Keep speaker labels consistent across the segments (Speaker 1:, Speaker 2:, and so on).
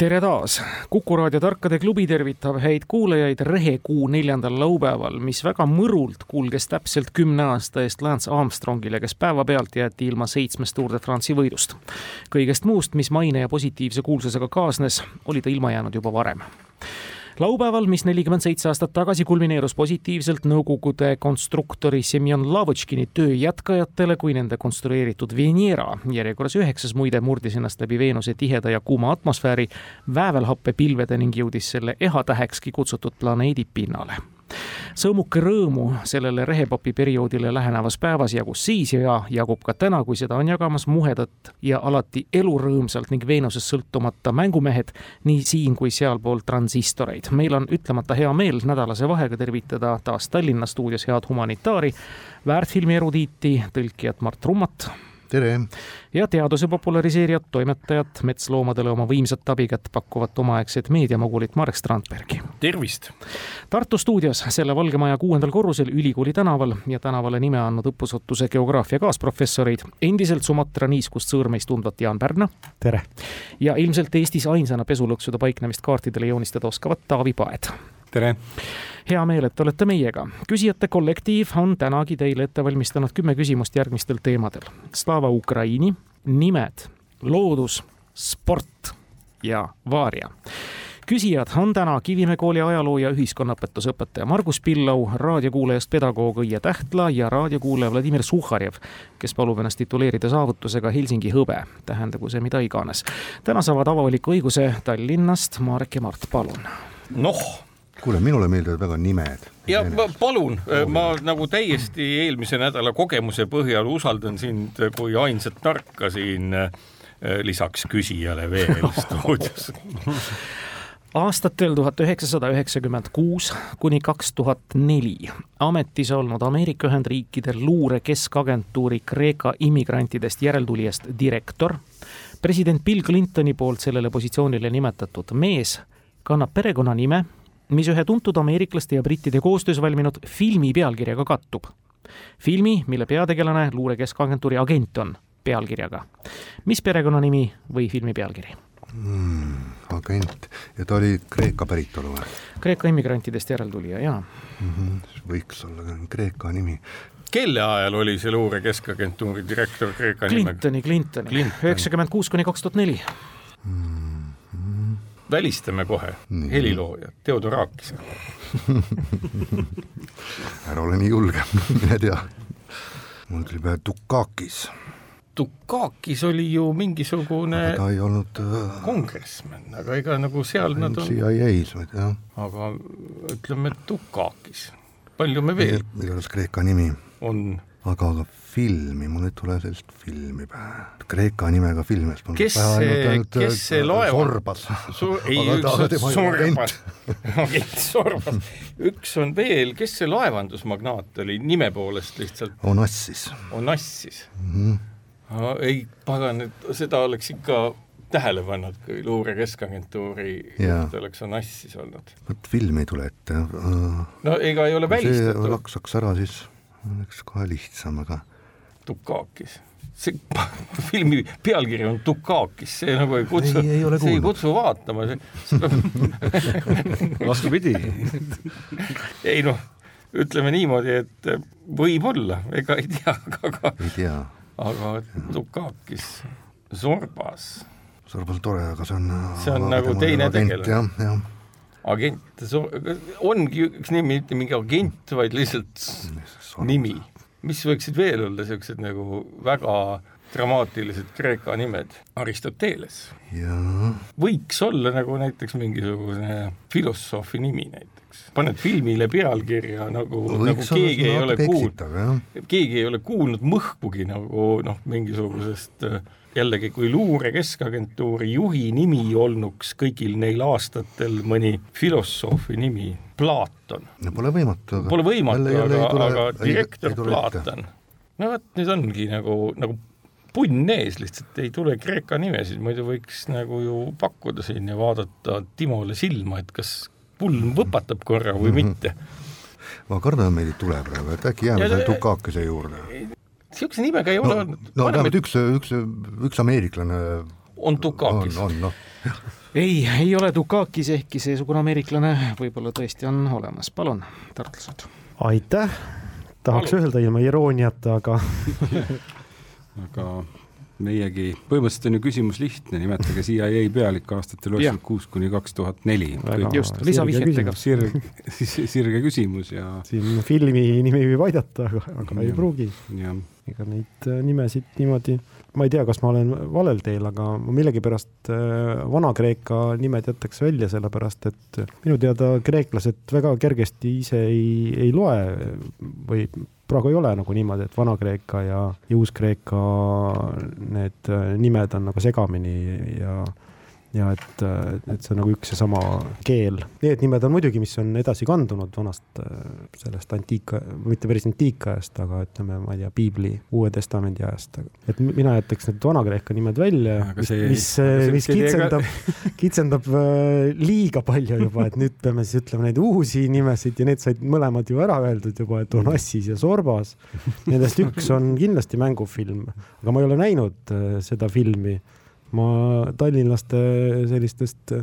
Speaker 1: tere taas, Kuku raadio Tarkade klubi tervitab häid kuulajaid rehekuu neljandal laupäeval, mis väga mõrult kulges täpselt kümne aasta eest Lance Armstrongile, kes päevapealt jäeti ilma seitsmest Tour de France'i võidust. kõigest muust, mis maine ja positiivse kuulsusega kaasnes, oli ta ilma jäänud juba varem laupäeval, mis nelikümmend seitse aastat tagasi kulmineerus positiivselt Nõukogude konstruktori Semjon Lavotškini töö jätkajatele, kui nende konstrueeritud Venera, järjekorras üheksas muide, murdis ennast läbi Veenuse tiheda ja kuuma atmosfääri väävelhappepilvede ning jõudis selle ehatähekski kutsutud planeedi pinnale sõõmuke rõõmu sellele rehepopi perioodile lähenevas päevas jagus siis ja jagub ka täna, kui seda on jagamas muhedat ja alati elurõõmsalt ning Veenusest sõltumata mängumehed nii siin kui sealpool transistoreid. meil on ütlemata hea meel nädalase vahega tervitada taas Tallinna stuudios head humanitaari, väärtfilmi erudiiti, tõlkijat Mart Rummat
Speaker 2: tere!
Speaker 1: ja teaduse populariseerijat, toimetajat, metsloomadele oma võimsat abikätt pakkuvat omaaegset meediamogulit Marek Strandbergi.
Speaker 3: tervist!
Speaker 1: Tartu stuudios selle Valge Maja kuuendal korrusel Ülikooli tänaval ja tänavale nime andnud õppusotuse geograafia kaasprofessoreid, endiselt Sumatra niiskust sõõrmeist tundvat Jaan Pärna.
Speaker 2: tere!
Speaker 1: ja ilmselt Eestis ainsana pesulõksude paiknemist kaartidele joonistada oskavat Taavi Paet.
Speaker 3: Tere!
Speaker 1: hea meel, et olete meiega. küsijate kollektiiv on tänagi teile ette valmistanud kümme küsimust järgmistel teemadel. Slava Ukraini, nimed, loodus, sport ja vaaria küsijad on täna Kivimäe kooli ajaloo ja ühiskonnaõpetuse õpetaja Margus Pillau, raadiokuulajast pedagoog Õie Tähtla ja raadiokuulaja Vladimir Suhharjev, kes palub ennast tituleerida saavutusega Helsingi hõbe, tähendagu see mida iganes. täna saavad avaliku õiguse Tallinnast Marek ja Mart, palun.
Speaker 3: noh
Speaker 2: kuule, minule meeldivad väga nimed.
Speaker 3: ja ma palun, ma nagu täiesti eelmise nädala kogemuse põhjal usaldan sind kui ainsat tarka siin eh, lisaks küsijale veel stuudios
Speaker 1: aastatel tuhat üheksasada üheksakümmend kuus kuni kaks tuhat neli ametis olnud Ameerika Ühendriikide luure keskagentuuri Kreeka immigrantidest järeltulijast direktor, president Bill Clintoni poolt sellele positsioonile nimetatud mees kannab perekonnanime mis ühe tuntud ameeriklaste ja brittide koostöös valminud filmi pealkirjaga kattub. filmi, mille peategelane luure keskagentuuri agent on pealkirjaga. mis perekonnanimi või filmi pealkiri
Speaker 2: mm,? agent ja ta oli Kreeka päritolu või?
Speaker 1: Kreeka immigrantidest järeltulija, jaa
Speaker 2: mm. -hmm. võiks olla Kreeka nimi
Speaker 3: kelle ajal oli see luure keskagentuuri direktor Kreeka nimega?
Speaker 1: Clintoni, Clintoni, üheksakümmend kuus kuni kaks tuhat neli.
Speaker 3: Välistame kohe helilooja Theodor Aakise
Speaker 2: ära ole nii julge, mine tea. mul tuli pähe Dukakis.
Speaker 3: Dukakis oli ju mingisugune
Speaker 2: aga ta ei olnud
Speaker 3: äh... kongressmen, aga ega nagu seal nad
Speaker 2: on CIA-s, ei tea.
Speaker 3: aga ütleme Dukakis, palju me veel?
Speaker 2: igatahes Kreeka nimi.
Speaker 3: on.
Speaker 2: Aga, aga filmi, mul ei tule sellist filmi pähe. Kreeka nimega film,
Speaker 3: sest mul kes see, kes see laeva
Speaker 2: Sorbas.
Speaker 3: ei, üks on Sorbas, agent Sorbas. üks on veel, kes see laevandusmagnaat oli nime poolest lihtsalt?
Speaker 2: Onassis.
Speaker 3: Onassis mm. -hmm. No, ei, pagan, et seda oleks ikka tähele pannud, kui luure keskagentuuri juht oleks Onassis olnud.
Speaker 2: vot film ei tule ette.
Speaker 3: no ega ei ole välistatud.
Speaker 2: see laksaks ära, siis oleks kohe lihtsam, aga
Speaker 3: Tukakis. see filmi pealkiri on Tukakis, see nagu ei kutsu, see ei kutsu vaatama, see
Speaker 2: vastupidi
Speaker 3: ei noh, ütleme niimoodi, et võib-olla, ega ei tea, aga
Speaker 2: tea.
Speaker 3: aga Tukakis, Sorbas.
Speaker 2: Sorbas on tore, aga see on
Speaker 3: see on nagu teine tegelane.
Speaker 2: jah, jah
Speaker 3: agent, ongi üks nimi, mitte mingi agent, vaid lihtsalt nimi. Mis võiksid veel olla niisugused nagu väga dramaatilised Kreeka nimed, Aristoteles võiks olla nagu näiteks mingisugune filosoofi nimi näiteks. paned filmile pealkirja nagu, nagu keegi ei ole kuulnud, keegi ei ole kuulnud mõhkugi nagu noh, mingisugusest äh, jällegi, kui luure keskagentuuri juhi nimi olnuks kõigil neil aastatel mõni filosoofi nimi, Platon.
Speaker 2: no pole võimatu, aga
Speaker 3: Pole võimatu, aga, aga direktor
Speaker 2: ette.
Speaker 3: Platon. no vot, nüüd ongi nagu, nagu punn ees, lihtsalt ei tule Kreeka nimesid, muidu võiks nagu ju pakkuda siin ja vaadata Timole silma, et kas pulm võpatab korra või
Speaker 2: Mhm.
Speaker 3: mitte.
Speaker 2: ma kardan, et meil ei tule praegu, et äkki jääme selle Tukakese juurde.
Speaker 3: niisuguse nimega ei ole
Speaker 2: no,
Speaker 3: olnud
Speaker 2: no vähemalt üks, üks, üks ameeriklane
Speaker 3: on Dukakis
Speaker 2: on, on noh,
Speaker 1: ei, ei ole Dukakis, ehkki seesugune ameeriklane võib-olla tõesti on olemas, palun, tartlased.
Speaker 4: aitäh, tahaks
Speaker 3: Palun.
Speaker 4: öelda ilma irooniata, aga
Speaker 5: aga meiegi, põhimõtteliselt on ju küsimus lihtne, nimetage CIA pealik aastatel üheksakümmend kuus kuni kaks tuhat neli.
Speaker 1: Just,
Speaker 4: sirge
Speaker 1: lisavihjetega.
Speaker 5: sirg, sirge küsimus ja,
Speaker 4: siin filmi nimi võib aidata, aga, aga ei pruugi.
Speaker 5: ja
Speaker 4: ega neid äh, nimesid niimoodi, ma ei tea, kas ma olen valel teel, aga ma millegipärast äh, Vana-Kreeka nimed jätaks välja, sellepärast et minu teada kreeklased väga kergesti ise ei, ei loe või praegu ei ole nagu niimoodi, et Vana-Kreeka ja, ja Uus-Kreeka need äh, nimed on nagu segamini ja ja et, et see on nagu üks ja sama keel. Need nimed on muidugi, mis on edasi kandunud vanast äh, sellest antiika, mitte päris antiikajast, aga ütleme, ma ei tea, piibli Uue Testamendi ajast. et mi- mina jätaks need Vana-Kreeka nimed välja, mis mis, mis
Speaker 5: tee ka-
Speaker 4: kitsendab, kitsendab äh, liiga palju juba, et nüüd peame siis ütlema neid uusi nimesid ja need said mõlemad ju ära öeldud juba, et Onassis ja Sorbas. Nendest üks on kindlasti mängufilm, aga ma ei ole näinud äh, seda filmi ma tallinlaste sellistest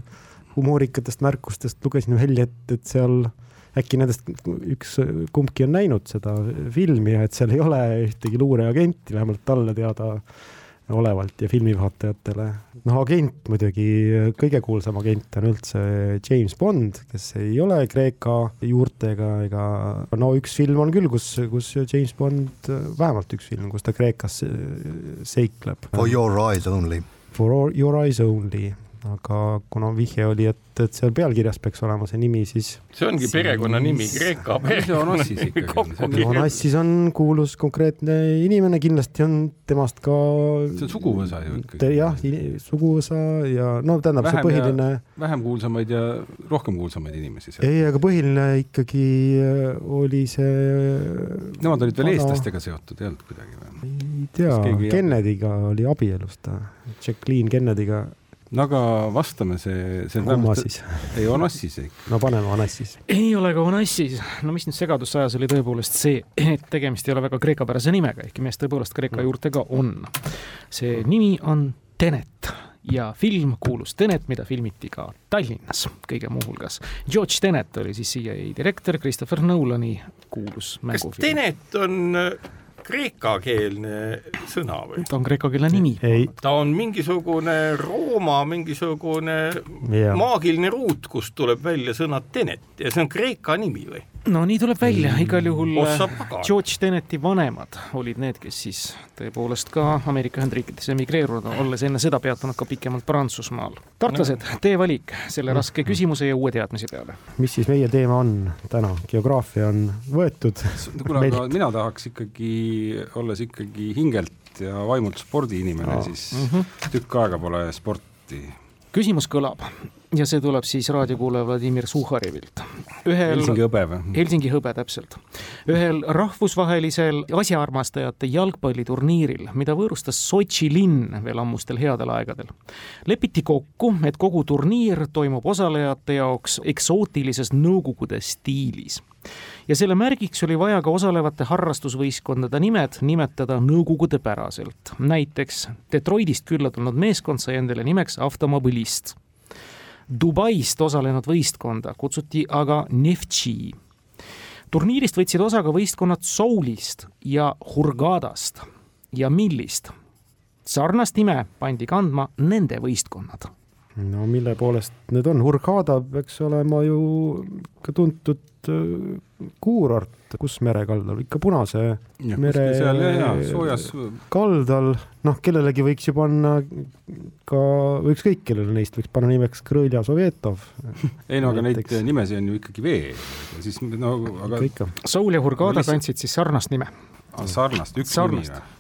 Speaker 4: humoorikatest märkustest lugesin välja, et, et seal äkki nendest üks, kumbki on näinud seda filmi ja et seal ei ole ühtegi luureagenti, vähemalt talle teada olevalt ja filmivaatajatele. noh, agent muidugi, kõige kuulsam agent on üldse James Bond, kes ei ole Kreeka juurtega ega no üks film on küll, kus, kus James Bond, vähemalt üks film, kus ta Kreekas seikleb.
Speaker 2: For your eyes only.
Speaker 4: For your eyes only, aga kuna vihje oli, et, et seal pealkirjas peaks olema see nimi, siis
Speaker 3: see ongi perekonnanimi, Kreeka
Speaker 5: see Onassis on?
Speaker 4: kuulus konkreetne inimene, kindlasti on temast ka
Speaker 5: see on suguvõsa ju
Speaker 4: te-
Speaker 5: ikkagi.
Speaker 4: jah, suguvõsa ja no tähendab, see põhiline,
Speaker 5: vähem kuulsamaid ja rohkem kuulsamaid inimesi seal.
Speaker 4: ei, aga põhiline ikkagi äh, oli see,
Speaker 5: Nemad olid veel
Speaker 4: Vana-
Speaker 5: eestlastega seotud, ei olnud kuidagi või?
Speaker 4: ei tea Kennedy'ga oli abielus ta, Jacqueline Kennedy'ga,
Speaker 5: no aga vastame, see, see on
Speaker 4: siis,
Speaker 5: ei Onassis ei.
Speaker 4: no paneme Onassis.
Speaker 1: ei ole ka Onassis, no mis nüüd segadust ajas, oli tõepoolest see, et tegemist ei ole väga kreekapärase nimega, ehkki mees tõepoolest Kreeka juurtega on. see nimi on Tenet ja film kuulus Tenet, mida filmiti ka Tallinnas kõige muuhulgas. George Tenet oli siis CIA direktor, Christopher Nolani kuulus
Speaker 3: kas
Speaker 1: mängufilm.
Speaker 3: Tenet on äh, kreekakeelne sõna või?
Speaker 1: ta on kreekakeelne nimi.
Speaker 4: ei,
Speaker 3: ta on mingisugune Rooma mingisugune
Speaker 4: Jaa.
Speaker 3: maagiline ruut, kust tuleb välja sõna Tenet ja see on Kreeka nimi või?
Speaker 1: No nii tuleb välja, igal juhul äh. George Teneti vanemad olid need, kes siis tõepoolest ka Ameerika Ühendriikidesse emigreerunud, olles enne seda peatunud ka pikemalt Prantsusmaal. tartlased, tee valik selle raske küsimuse ja uue teadmise peale.
Speaker 4: mis siis meie teema on täna, geograafia on võetud,
Speaker 5: kuule, aga mina tahaks ikkagi, olles ikkagi hingelt ja vaimult spordiinimene no., siis
Speaker 1: Mhm.
Speaker 5: tükk aega pole sporti.
Speaker 1: Küsimus kõlab ja see tuleb siis raadiokuulaja Vladimir Suhharevilt. ühel
Speaker 5: Helsingi hõbe või?
Speaker 1: Helsingi hõbe täpselt. ühel rahvusvahelisel asjaarmastajate jalgpalliturniiril, mida võõrustas Sotši linn veel ammustel headel aegadel, lepiti kokku, et kogu turniir toimub osalejate jaoks eksootilises Nõukogude stiilis ja selle märgiks oli vaja ka osalevate harrastusvõistkondade nimed nimetada nõukogudepäraselt. näiteks Detroitist külla tulnud meeskond sai endale nimeks Automobilist Dubaist osalenud võistkonda kutsuti aga Neftši. turniirist võtsid osa ka võistkonnad Soulist ja Hurgadast ja Millist. sarnast nime pandi kandma nende võistkonnad
Speaker 4: no mille poolest need on, Hurghada peaks olema ju ka tuntud äh, kuurort, kus merekaldal, ikka Punase mere
Speaker 5: seal ja, ja soojas
Speaker 4: kaldal, noh, kellelegi võiks ju panna ka, või ükskõik kellele neist võiks panna nimeks Krõlja Sovetov.
Speaker 5: ei no aga neid nimesid on ju ikkagi veel, siis no aga.
Speaker 1: Soul ja Hurghada kandsid siis sarnast nime.
Speaker 5: sarnast, üks sarnast. nimi või?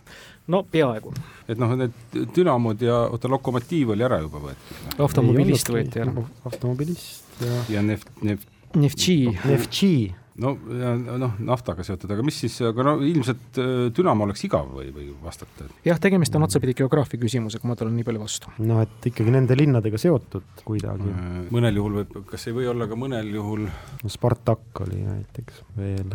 Speaker 1: No peaaegu.
Speaker 5: et noh, need Dünamod ja oota, Lokomotiiv oli ära juba võetud.
Speaker 1: automobilist võeti ära.
Speaker 4: automobilist ja.
Speaker 5: ja Neft, Neft.
Speaker 1: Neftši.
Speaker 4: Neftši
Speaker 5: no ja noh, naftaga seotud, aga mis siis, aga no ilmselt äh, Dünamo oleks igav või, või vastata?
Speaker 1: jah, tegemist on otsapidi geograafia küsimusega, ma tulen nii palju vastu.
Speaker 4: noh, et ikkagi nende linnadega seotud kuidagi.
Speaker 5: Äh, mõnel juhul võib, kas ei või olla ka mõnel juhul
Speaker 4: no Spartak oli näiteks veel.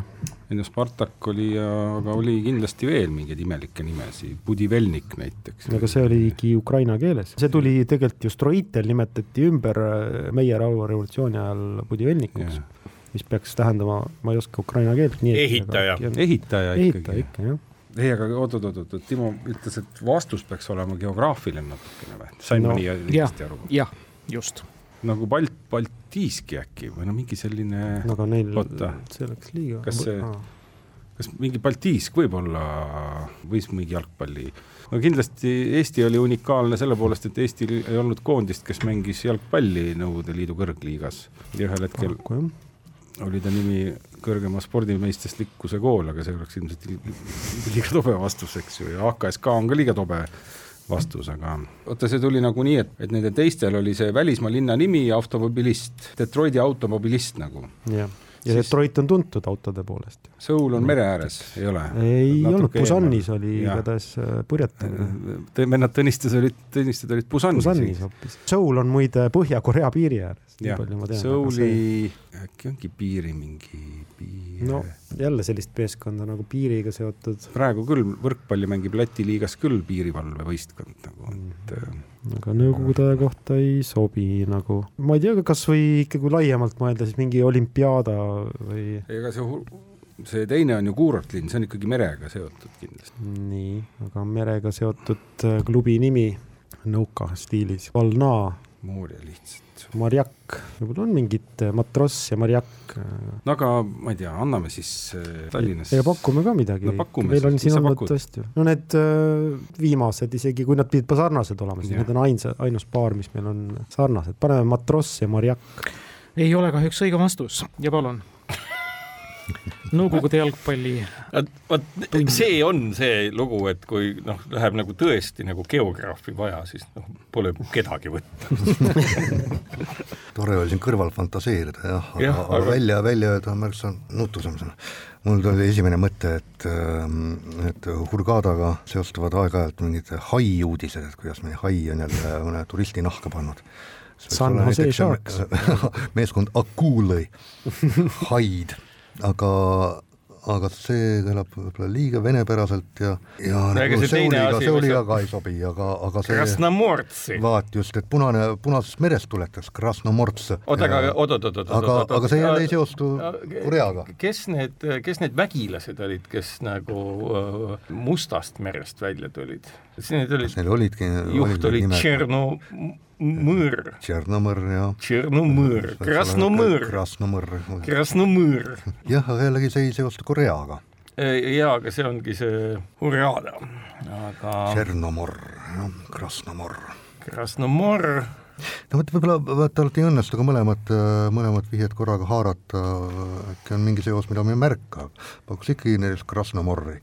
Speaker 5: ei no Spartak oli ja, aga oli kindlasti veel mingeid imelikke nimesid, Budivelnik näiteks.
Speaker 4: aga see oligi ukraina keeles, see tuli tegelikult ju Stroitel nimetati ümber äh, meie rahurevolutsiooni ajal Budivelnikuks yeah mis peaks tähendama, ma ei oska ukraina keelt.
Speaker 3: ehitaja.
Speaker 5: ehitaja ikkagi. ehitaja
Speaker 4: ikka, jah
Speaker 5: ei, aga oot-oot-oot, Timo ütles, et vastus peaks olema geograafiline natukene või? sain
Speaker 1: no,
Speaker 5: ma nii õigesti aru?
Speaker 1: jah, just.
Speaker 5: nagu Balt, Baltiiski äkki või no mingi selline.
Speaker 4: no aga neil, see läks liiga.
Speaker 5: kas see, kas mingi Baltiisk võib-olla, võis mingi jalgpalli no kindlasti Eesti oli unikaalne selle poolest, et Eestil ei olnud koondist, kes mängis jalgpalli Nõukogude Liidu kõrgliigas ja ühel hetkel Paraku, oli ta nimi kõrgema spordimeistrilikkuse kool, aga see oleks ilmselt liiga tobe vastus, eks ju, ja AKSK on ka liiga tobe vastus, aga vaata, see tuli nagu nii, et, et nendel teistel oli see välismaa linna nimi automobilist, Detroiti automobilist nagu.
Speaker 4: jah ja siis... Detroit on tuntud autode poolest.
Speaker 5: Seoul on mere ääres, ei ole?
Speaker 4: ei olnud, Busanis oli igatahes äh, purjetamine.
Speaker 5: vennad Tõnistes olid, Tõnisted olid Busanis.
Speaker 4: Busanis hoopis. Seoul on muide Põhja-Korea piiri ääres.
Speaker 5: jah, Seouli see... äkki ongi piiri mingi piir.
Speaker 4: no jälle sellist meeskonda nagu piiriga seotud.
Speaker 5: praegu küll võrkpalli mängib Läti liigas küll piirivalvevõistkond nagu, et mm
Speaker 4: aga nõukogude aja kohta ei sobi nagu, ma ei tea, kas või ikkagi laiemalt mõelda, siis mingi olümpiaada või.
Speaker 5: ega see, see teine on ju kuurortlinn, see on ikkagi merega seotud kindlasti.
Speaker 4: nii, aga merega seotud äh, klubi nimi nõuka stiilis, Valna.
Speaker 5: Mooria lihtsalt
Speaker 4: Marjak, võib-olla on mingid äh, Matross ja Marjak.
Speaker 5: Äh. no aga ma ei tea, anname siis äh, Tallinnas.
Speaker 4: ja pakume ka midagi
Speaker 5: no,.
Speaker 4: meil on siin olnud tõesti, no need viimased, isegi kui nad pidid sarnased olema, siis need on ainsa, ainus paar, mis meil on sarnased, paneme Matross ja Marjak.
Speaker 1: ei ole kahjuks õige vastus ja palun Nõukogude jalgpalli.
Speaker 3: vot see on see lugu, et kui noh, läheb nagu tõesti nagu geograafi vaja, siis noh, pole kedagi võtta.
Speaker 2: Tore oli siin kõrval fantaseerida jah, aga, ja, aga, aga välja, välja öelda on märksa nutusam sõna. mul tuli esimene mõte, et, ähm, et Hurghadaga seostuvad aeg-ajalt mingid hai uudised, et kuidas mõni hai on jälle mõne turisti nahka pannud.
Speaker 4: San Jose Sharks.
Speaker 2: meeskond Akulõi, haid aga, aga see kõlab võib-olla liiga venepäraselt ja, ja
Speaker 3: nagu Seuliga,
Speaker 2: Seuliga ka ei sobi, aga, aga see
Speaker 3: Krasnomortsi.
Speaker 2: vaat just, et punane, punasest merest tuletas, Krasnomorts.
Speaker 3: oota, aga oot, oot, oot, oot,
Speaker 2: aga, aga see jälle ei seostu Koreaga.
Speaker 3: kes need, kes need vägilased olid, kes nagu uh, Mustast merest välja tulid? Need olid,
Speaker 2: neil olidki
Speaker 3: juht oli Tšerno Mõõr.
Speaker 2: Tšernomõr, jah.
Speaker 3: Tšernomõr, Krasnomõr.
Speaker 2: Krasnomõr.
Speaker 3: Krasnomõr.
Speaker 2: jah, aga jällegi see ei seostu Koreaga.
Speaker 3: jaa, aga see ongi see Hurjada, aga.
Speaker 2: Tšernomõr, jah, Krasnomõr.
Speaker 3: Krasnomõr.
Speaker 2: no vot, võib-olla vaata alati ei õnnestu ka mõlemat, mõlemat vihjet korraga haarata, äkki on mingi seos, mida me ei märka. pakuks ikkagi näiteks Krasnomõrri.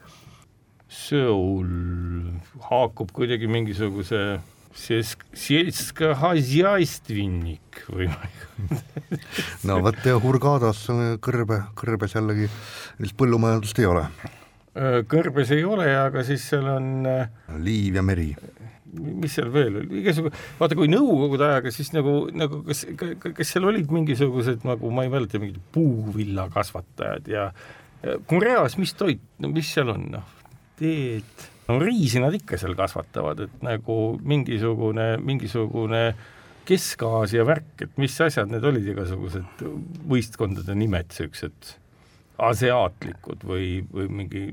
Speaker 3: Seoul haakub kuidagi mingisuguse sельскохозяйственник või ma ei
Speaker 2: no vot ja Hurgadas kõrbe, kõrbes jällegi sellist põllumajandust ei ole.
Speaker 3: Äh, kõrbes ei ole, aga siis seal on äh,
Speaker 2: liiv ja meri.
Speaker 3: mis seal veel oli, igasugu, vaata kui nõukogude ajaga, siis nagu, nagu kas, kas seal olid mingisugused nagu ma ei mäleta, mingid puuvillakasvatajad ja, ja Koreas, mis toit, no mis seal on, noh, teed no riisi nad ikka seal kasvatavad, et nagu mingisugune, mingisugune Kesk-Aasia värk, et mis asjad need olid, igasugused võistkondade nimed, niisugused asiaatlikud või, või mingi,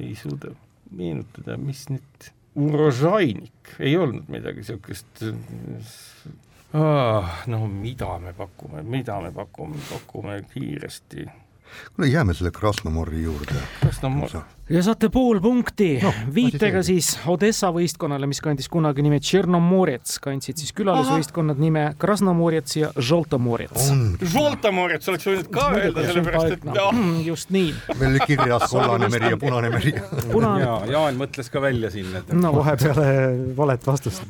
Speaker 3: ei suuda meenutada, mis nüüd Urožainik, ei olnud midagi niisugust ah, no mida me pakume, mida me pakume, pakume kiiresti
Speaker 2: kuule, jääme selle Krasnomori juurde.
Speaker 3: Krasnomor.
Speaker 1: ja saate pool punkti no, viitega siis Odessa võistkonnale, mis kandis kunagi nime Tšernomorets, kandsid siis külalisvõistkonnad nime Krasnomorets ja Žoltomorets.
Speaker 3: Žoltomorets oleks võinud ka öelda, sellepärast et
Speaker 1: no, just nii.
Speaker 2: meil oli kirjas kollane meri ja punane meri.
Speaker 5: punane. ja Jaan mõtles ka välja siin, et
Speaker 4: no vahepeale valet vastust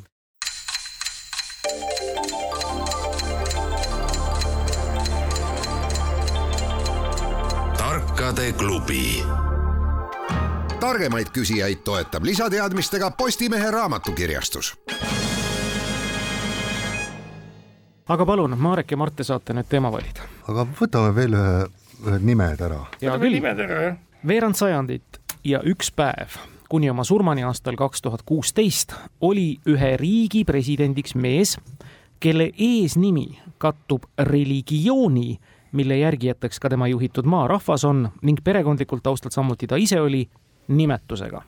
Speaker 6: tarkade klubi. targemaid küsijaid toetab lisateadmistega Postimehe raamatukirjastus.
Speaker 1: aga palun, Marek ja Mart, te saate nüüd teema valida.
Speaker 2: aga võtame veel ühe, ühed nimed ära.
Speaker 1: küll. nimed ära, jah. veerand sajandit ja üks päev kuni oma surmani aastal kaks tuhat kuusteist oli ühe riigi presidendiks mees, kelle eesnimi kattub religiooni mille järgijateks ka tema juhitud maarahvas on ning perekondlikult taustalt samuti ta ise oli, nimetusega.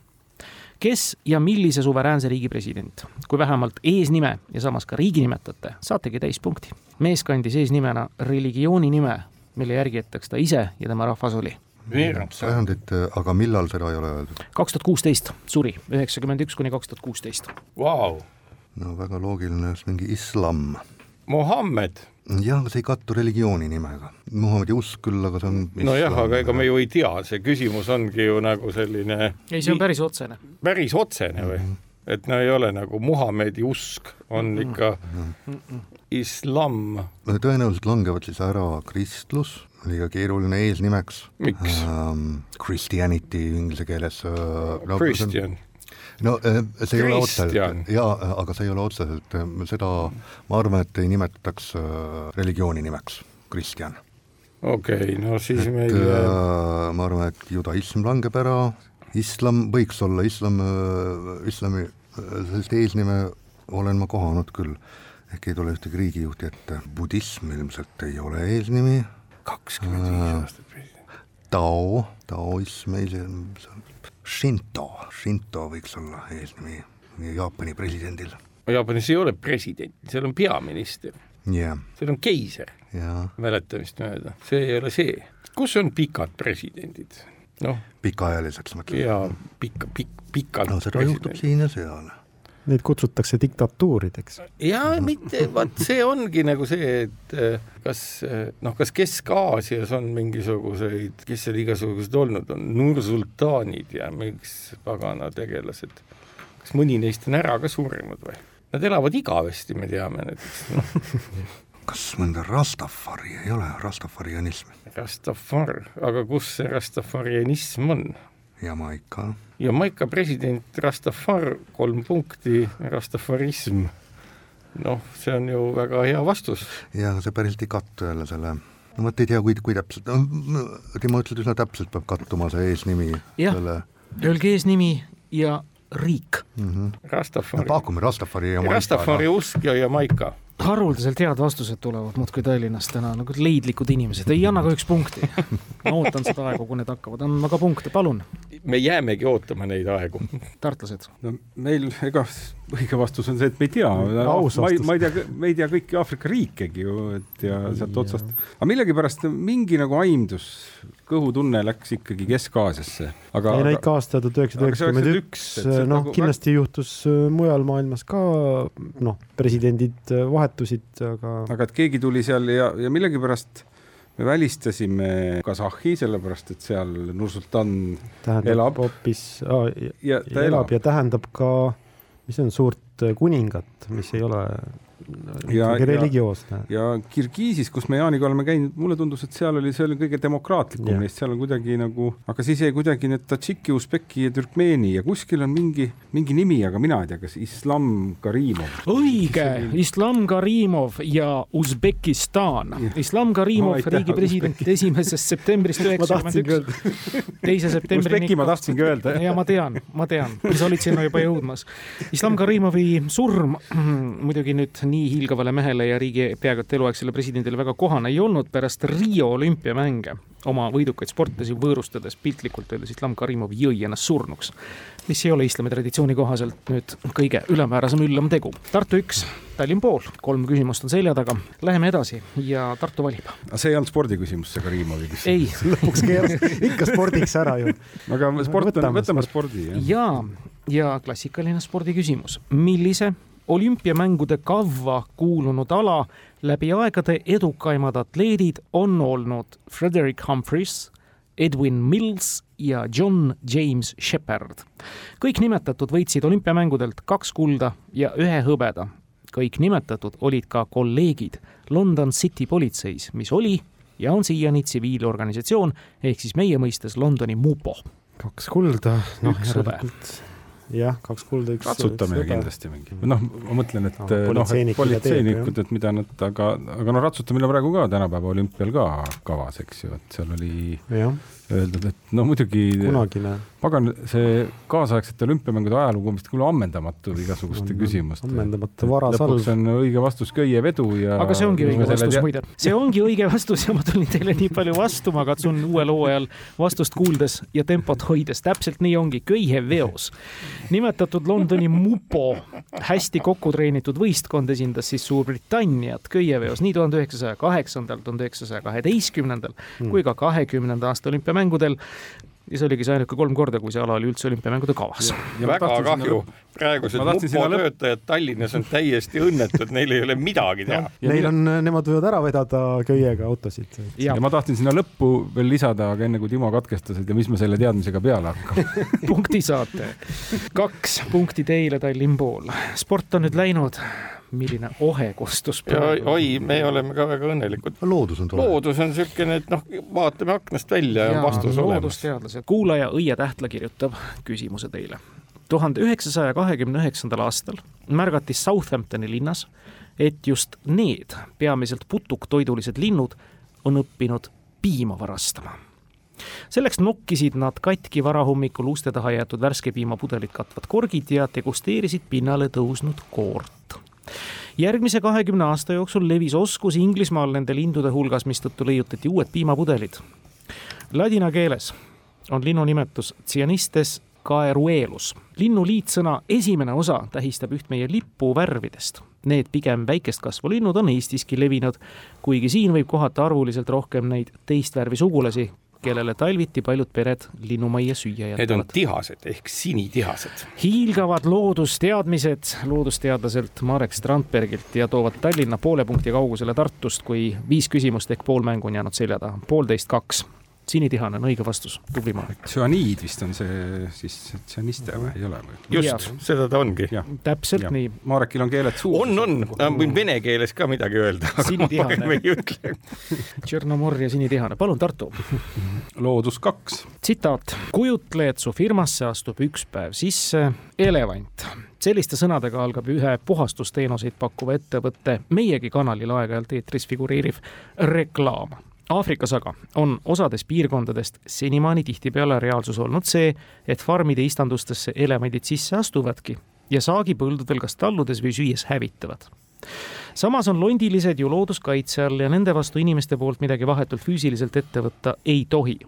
Speaker 1: kes ja millise suveräänse riigi president? kui vähemalt eesnime ja samas ka riigi nimetate, saategi täispunkti. mees kandis eesnimena religiooni nime, mille järgijateks ta ise ja tema rahvas oli
Speaker 2: sajandit, aga millal seda ei ole öeldud?
Speaker 1: kaks tuhat kuusteist suri, üheksakümmend üks kuni kaks tuhat kuusteist.
Speaker 3: Vau!
Speaker 2: no väga loogiline, mingi islam.
Speaker 3: Mohammed
Speaker 2: jah, aga see ei kattu religiooni nimega. Muhamedi usk küll, aga see on
Speaker 3: nojah, aga ega me ju ei tea, see küsimus ongi ju nagu selline
Speaker 1: ei, see on päris otsene.
Speaker 3: päris otsene või mm? -hmm. et no ei ole nagu Muhamedi usk, on mhm. ikka mm -hmm. islam.
Speaker 2: tõenäoliselt langevad siis ära kristlus, liiga keeruline eesnimeks.
Speaker 3: miks
Speaker 2: um,? Christianity inglise keeles uh,.
Speaker 3: Christian
Speaker 2: no äh, see ei ole otseselt, jaa, aga see ei ole otseselt, äh, seda ma arvan, et ei nimetataks äh, religiooni nimeks, kristjan.
Speaker 3: okei okay,, no siis
Speaker 2: et,
Speaker 3: meil
Speaker 2: äh, ma arvan, et judaism langeb ära, islam võiks olla, islam, islami, sellist eesnime olen ma kohanud küll, ehk ei tule ühtegi riigijuhti ette, budism ilmselt ei ole eesnimi.
Speaker 3: kakskümmend viis aastat.
Speaker 2: Tao, taoism ei, see on Shinto, Shinto võiks olla eesnimi Jaapani presidendil.
Speaker 3: Jaapanis ei ole president, seal on peaminister
Speaker 2: yeah..
Speaker 3: seal on keiser
Speaker 2: yeah.,
Speaker 3: mäletamist mööda, see ei ole see. kus on pikad presidendid? noh.
Speaker 2: pikaajaliseks mõtled?
Speaker 3: jaa, pikka, pikk, pikalt.
Speaker 2: no seda president. juhtub siin ja seal
Speaker 4: Neid kutsutakse diktatuurideks.
Speaker 3: jaa, mitte, vot see ongi nagu see, et äh, kas äh, noh, kas Kesk-Aasias on mingisuguseid, kes seal igasugused olnud on, nursultaanid ja miks pagana tegelased, kas mõni neist on ära ka surnud või? Nad elavad igavesti, me teame näiteks no.
Speaker 2: kas mõnda Rastafari ei ole, rastafarianism?
Speaker 3: Rastafar, aga kus see rastafarianism on?
Speaker 2: Jamaica.
Speaker 3: Jamaica president Rastafar, kolm punkti, rastafarism. noh, see on ju väga hea vastus.
Speaker 2: jaa, aga see päriselt ei kattu jälle selle no vot ei tea, kui, kui täpselt, Timo ütles üsna täpselt peab kattuma see eesnimi.
Speaker 1: jah selle..., öelge eesnimi ja riik
Speaker 2: mm. -hmm.
Speaker 3: Rastafari no,.
Speaker 2: pakume Rastafari ja Maika.
Speaker 3: Rastafari usk ja Jamaica
Speaker 1: haruldaselt head vastused tulevad muudkui Tallinnast täna, nagu leidlikud inimesed, ei anna kahjuks punkti. ma ootan seda aegu, kui need hakkavad andma ka punkte, palun.
Speaker 3: me jäämegi ootama neid aegu.
Speaker 1: tartlased.
Speaker 5: no meil, ega õige vastus on see, et me ei tea. ma ei, ma ei tea, me ei tea kõiki Aafrika riikegi ju, et ja sealt otsast, aga millegipärast mingi nagu aimdus, kõhutunne läks ikkagi Kesk-Aasiasse.
Speaker 4: aga. ei no ikka aasta tuhat üheksasada üheksakümmend üks, noh nagu kindlasti väga... juhtus äh, mujal maailmas ka noh, presidendid äh, vahetusid, aga.
Speaker 5: aga et keegi tuli seal ja, ja millegipärast me välistasime Kasahhi, sellepärast et seal Nursultan
Speaker 4: tähendab elab hoopis ah,, ja ta elab, elab ja tähendab ka, mis on suurt kuningat, mis ei ole ja, religioosne.
Speaker 5: ja Kirgiisis, kus me Jaaniga oleme käinud, mulle tundus, et seal oli, see oli kõige demokraatlikum neist, seal on kuidagi nagu, aga siis jäi kuidagi need Tadžiki, Usbeki ja Türkmeeni ja kuskil on mingi, mingi nimi, aga mina ei tea, kas Islam Karimov.
Speaker 1: õige, Islam Karimov ja Usbekistan. Islam Karimov, riigi president esimesest septembrist üheksakümmend üks. teise septembrini.
Speaker 5: Usbeki ma tahtsingi öelda.
Speaker 1: ja ma tean, ma tean, sa olid sinna juba jõudmas. Islam Karimovi surm muidugi nüüd nii hiilgavale mehele ja riigi peaaegu et eluaegsele presidendile väga kohane ei olnud pärast Rio olümpiamänge oma võidukaid sportlasi võõrustades piltlikult öeldes Islam Karimov jõi ennast surnuks, mis ei ole islami traditsiooni kohaselt nüüd kõige ülemäärasem üllam tegu. Tartu üks, Tallinn pool, kolm küsimust on selja taga, läheme edasi ja Tartu valib.
Speaker 5: aga see ei olnud spordiküsimus, see Karimovi küsimus?
Speaker 1: ei.
Speaker 4: lõpuks keeras ikka spordiks ära ju.
Speaker 5: aga sport on, võtame spordi.
Speaker 1: ja, ja klassikaline spordiküsimus, millise olümpiamängude kavva kuulunud ala läbi aegade edukaimad atleedid on olnud Frederick Humphreys, Edwin Mills ja John James Shepard. kõik nimetatud võitsid olümpiamängudelt kaks kulda ja ühe hõbeda. kõik nimetatud olid ka kolleegid London City politseis, mis oli ja on siiani tsiviilorganisatsioon ehk siis meie mõistes Londoni mupo.
Speaker 4: kaks kulda, noh
Speaker 1: järelikult
Speaker 4: jah, kaks kulda, üks.
Speaker 5: ratsutame üks kindlasti mingi, noh, ma mõtlen, et noh, et politseinikud, et mida nad, aga, aga noh, ratsutamine praegu ka tänapäeva olümpial ka kavas, eks ju, et seal oli ja. Öeldud, et no muidugi.
Speaker 4: kunagine
Speaker 5: pagan, see kaasaegsete olümpiamängude ajalugu on vist küll ammendamatu igasuguste on, küsimuste.
Speaker 4: ammendamatu varasalv.
Speaker 5: lõpuks on õige vastus köievedu ja.
Speaker 1: aga see ongi õige vastus muide, see ongi õige vastus ja ma tulin teile nii palju vastu, ma katsun uuel hooajal vastust kuuldes ja tempot hoides, täpselt nii ongi, köieveos. nimetatud Londoni mupo hästi kokku treenitud võistkond esindas siis Suurbritanniat köieveos nii tuhande üheksasaja kaheksandal, tuhande üheksasaja kaheteistkümnendal kui ka kahekümnenda aasta olümpiamängudel ja see oligi see ainuke kolm korda, kui see ala oli üldse olümpiamängude kavas.
Speaker 3: väga kahju, praegused mupo töötajad Tallinnas on täiesti õnnetud, neil ei ole midagi teha.
Speaker 4: Neil on, nemad võivad ära vedada köiega autosid.
Speaker 5: ja ma tahtsin sinna lõppu veel lisada, aga enne kui Timo katkestas, et ja mis me selle teadmisega peale hakkame
Speaker 1: punkti saate. kaks punkti teile, Tallinn pool. sport on nüüd läinud milline ohe kostus
Speaker 3: praegu. oi, me oleme ka väga õnnelikud.
Speaker 2: loodus on tore.
Speaker 3: loodus on niisugune, et noh, vaatame aknast välja ja, ja on vastus olemas.
Speaker 1: loodusteadlased, kuulaja Õie Tähtla kirjutab küsimuse teile. tuhande üheksasaja kahekümne üheksandal aastal märgati Southamptoni linnas, et just need peamiselt putuktoidulised linnud on õppinud piima varastama selleks nokkisid nad katki varahommikul uste taha jäetud värske piimapudelit katvad korgid ja degusteerisid pinnale tõusnud koort järgmise kahekümne aasta jooksul levis oskus Inglismaal nende lindude hulgas, mistõttu leiutati uued piimapudelid. Ladina keeles on linnu nimetus Cyanistes caeruelus. linnu liitsõna esimene osa tähistab üht meie lipu värvidest. Need pigem väikest kasvu linnud on Eestiski levinud, kuigi siin võib kohata arvuliselt rohkem neid teist värvi sugulasi, kellele talviti paljud pered linnumajja süüa jätavad.
Speaker 3: Need on tihased ehk sinitihased.
Speaker 1: hiilgavad loodusteadmised loodusteadlaselt Marek Strandbergilt ja toovad Tallinna poole punkti kaugusele Tartust, kui viis küsimust ehk pool mängu on jäänud selja taha, poolteist kaks sinitihane on õige vastus, tubli Marek.
Speaker 5: tsüaniid vist on see siis tsüaniste või, ei ole või?
Speaker 3: just, seda ta ongi.
Speaker 1: täpselt ja. nii.
Speaker 5: Marekil on keeled suus.
Speaker 3: on, on, ta võin vene keeles ka midagi öelda, aga parem ei ütle.
Speaker 1: Tšernomor ja sinitihane, palun Tartu.
Speaker 5: loodus kaks.
Speaker 1: tsitaat, kujutle, et su firmasse astub üks päev sisse elevant selliste sõnadega algab ühe puhastusteenuseid pakkuva ettevõtte meiegi kanalil aeg-ajalt eetris figureeriv reklaam Aafrikas aga on osades piirkondadest senimaani tihtipeale reaalsus olnud see, et farmide istandustesse elevandid sisse astuvadki ja saagipõldudel kas talludes või süües hävitavad. samas on londilised ju looduskaitse all ja nende vastu inimeste poolt midagi vahetult füüsiliselt ette võtta ei tohi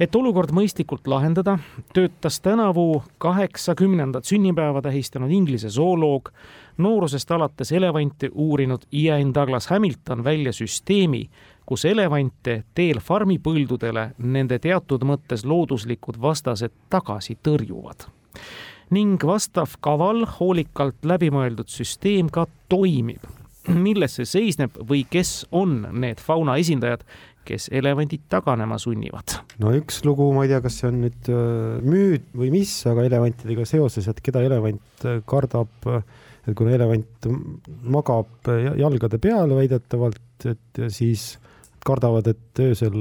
Speaker 1: et olukord mõistlikult lahendada, töötas tänavu kaheksakümnendat sünnipäeva tähistanud Inglise zooloog, noorusest alates elevante uurinud Ian Douglas Hamilton välja süsteemi, kus elevante teel farmipõldudele nende teatud mõttes looduslikud vastased tagasi tõrjuvad. ning vastav kaval, hoolikalt läbimõeldud süsteem ka toimib. milles see seisneb või kes on need fauna esindajad, kes elevandid taganema sunnivad?
Speaker 4: no üks lugu, ma ei tea, kas see on nüüd äh, müüt või mis, aga elevantidega seoses, et keda elevant äh, kardab, et kuna elevant magab jalgade peal väidetavalt, et siis kardavad, et öösel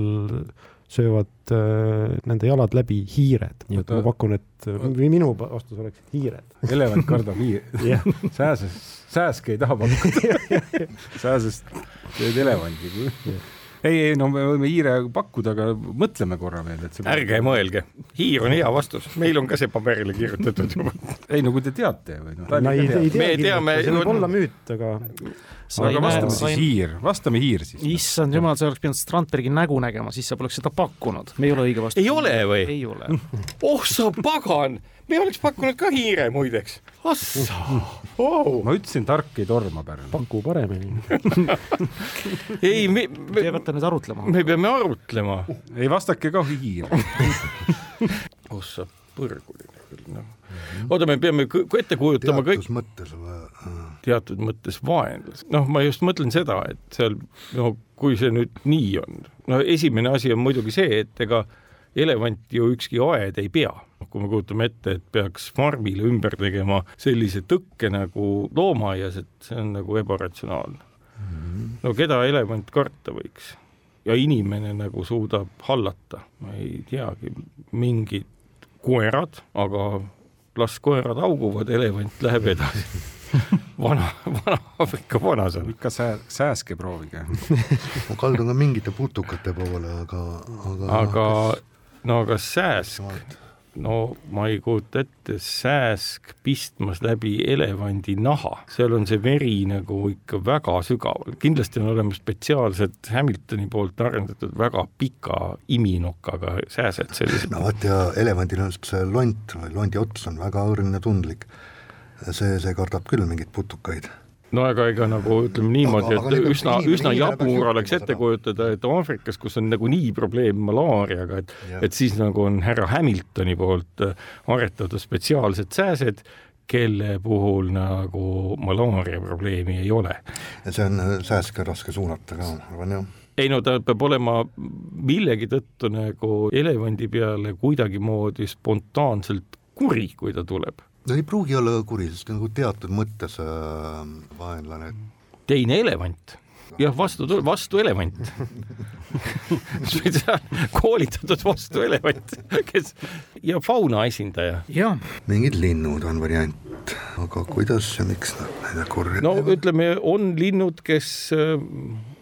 Speaker 4: söövad äh, nende jalad läbi hiired, nii et ma pakun, et või minu vastus oleks hiired.
Speaker 5: elevant kardab hiired yeah. sääses, sääske ei taha pakkuda sääsest teed elevandi. Ei, ei no me võime hiire pakkuda, aga mõtleme korra veel, et see
Speaker 3: ärge mõelge, hiir on hea vastus, meil on ka see paberile kirjutatud juba.
Speaker 5: ei no kui te teate või noh.
Speaker 4: no ei, ei tea,
Speaker 3: me teame,
Speaker 4: see võib olla müüt, aga
Speaker 5: aga vastame siis hiir, vastame hiir siis.
Speaker 1: issand jumal, sa oleks pidanud Strandbergi nägu nägema, siis sa poleks seda pakkunud. me ei ole õige vastus.
Speaker 3: ei ole või?
Speaker 1: ei ole.
Speaker 3: oh sa pagan, me oleks pakkunud ka hiire muideks. assa oh..
Speaker 5: ma ütlesin, tark ei torma, Pärnu.
Speaker 4: paku paremini
Speaker 3: ei, me, me.
Speaker 1: Te peate nüüd arutlema.
Speaker 3: me peame arutlema.
Speaker 5: ei vastake ka hiir
Speaker 3: oh sa põrguline küll, noh oota, me peame ette kujutama kõik.
Speaker 2: teatud mõttes või?
Speaker 3: teatud mõttes vaenlas, noh, ma just mõtlen seda, et seal no kui see nüüd nii on, no esimene asi on muidugi see, et ega elevanti ju ükski aed ei pea. kui me kujutame ette, et peaks farmile ümber tegema sellise tõkke nagu loomaaias, et see on nagu ebaratsionaalne mm. -hmm. no keda elevant karta võiks? ja inimene nagu suudab hallata, ma ei teagi, mingid koerad, aga las koerad hauguvad, elevant läheb edasi vana, vana Aafrika vanasõna.
Speaker 5: ikka sää-, sääske proovige
Speaker 2: ma kaldun ka mingite putukate poole, aga, aga
Speaker 3: aga no aga sääsk. No ma ei kujuta ette, sääsk pistmas läbi elevandi naha, seal on see veri nagu ikka väga sügaval, kindlasti on olemas spetsiaalsed Hamiltoni poolt arendatud väga pika iminokaga sääsed sellised.
Speaker 2: no vot ja elevandil on see lont või londi ots on väga õrn ja tundlik. see, see kardab küll mingeid putukaid
Speaker 3: no aga ega nagu ütleme niimoodi, et aga üsna, üsna jabur oleks ette kujutada, et Aafrikas, kus on nagunii probleem malaariaga, et, et siis nagu on härra Hamiltoni poolt äh, aretatud spetsiaalsed sääsed, kelle puhul nagu malaaria probleemi ei ole.
Speaker 2: ja see on äh, sääske raske suunata ka, ma arvan jah.
Speaker 3: Ei no ta peab olema millegi tõttu nagu elevandi peale kuidagimoodi spontaanselt kuri, kui ta tuleb
Speaker 2: no ei pruugi olla kuri, sest nagu teatud mõttes äh, vaenlane.
Speaker 3: teine elevant. Jah, vastu, vastu elevant. Koolitatud vastu elevant, kes ja fauna esindaja.
Speaker 2: mingid linnud on variant, aga kuidas ja miks nad kurjad
Speaker 3: no ütleme, on linnud, kes äh,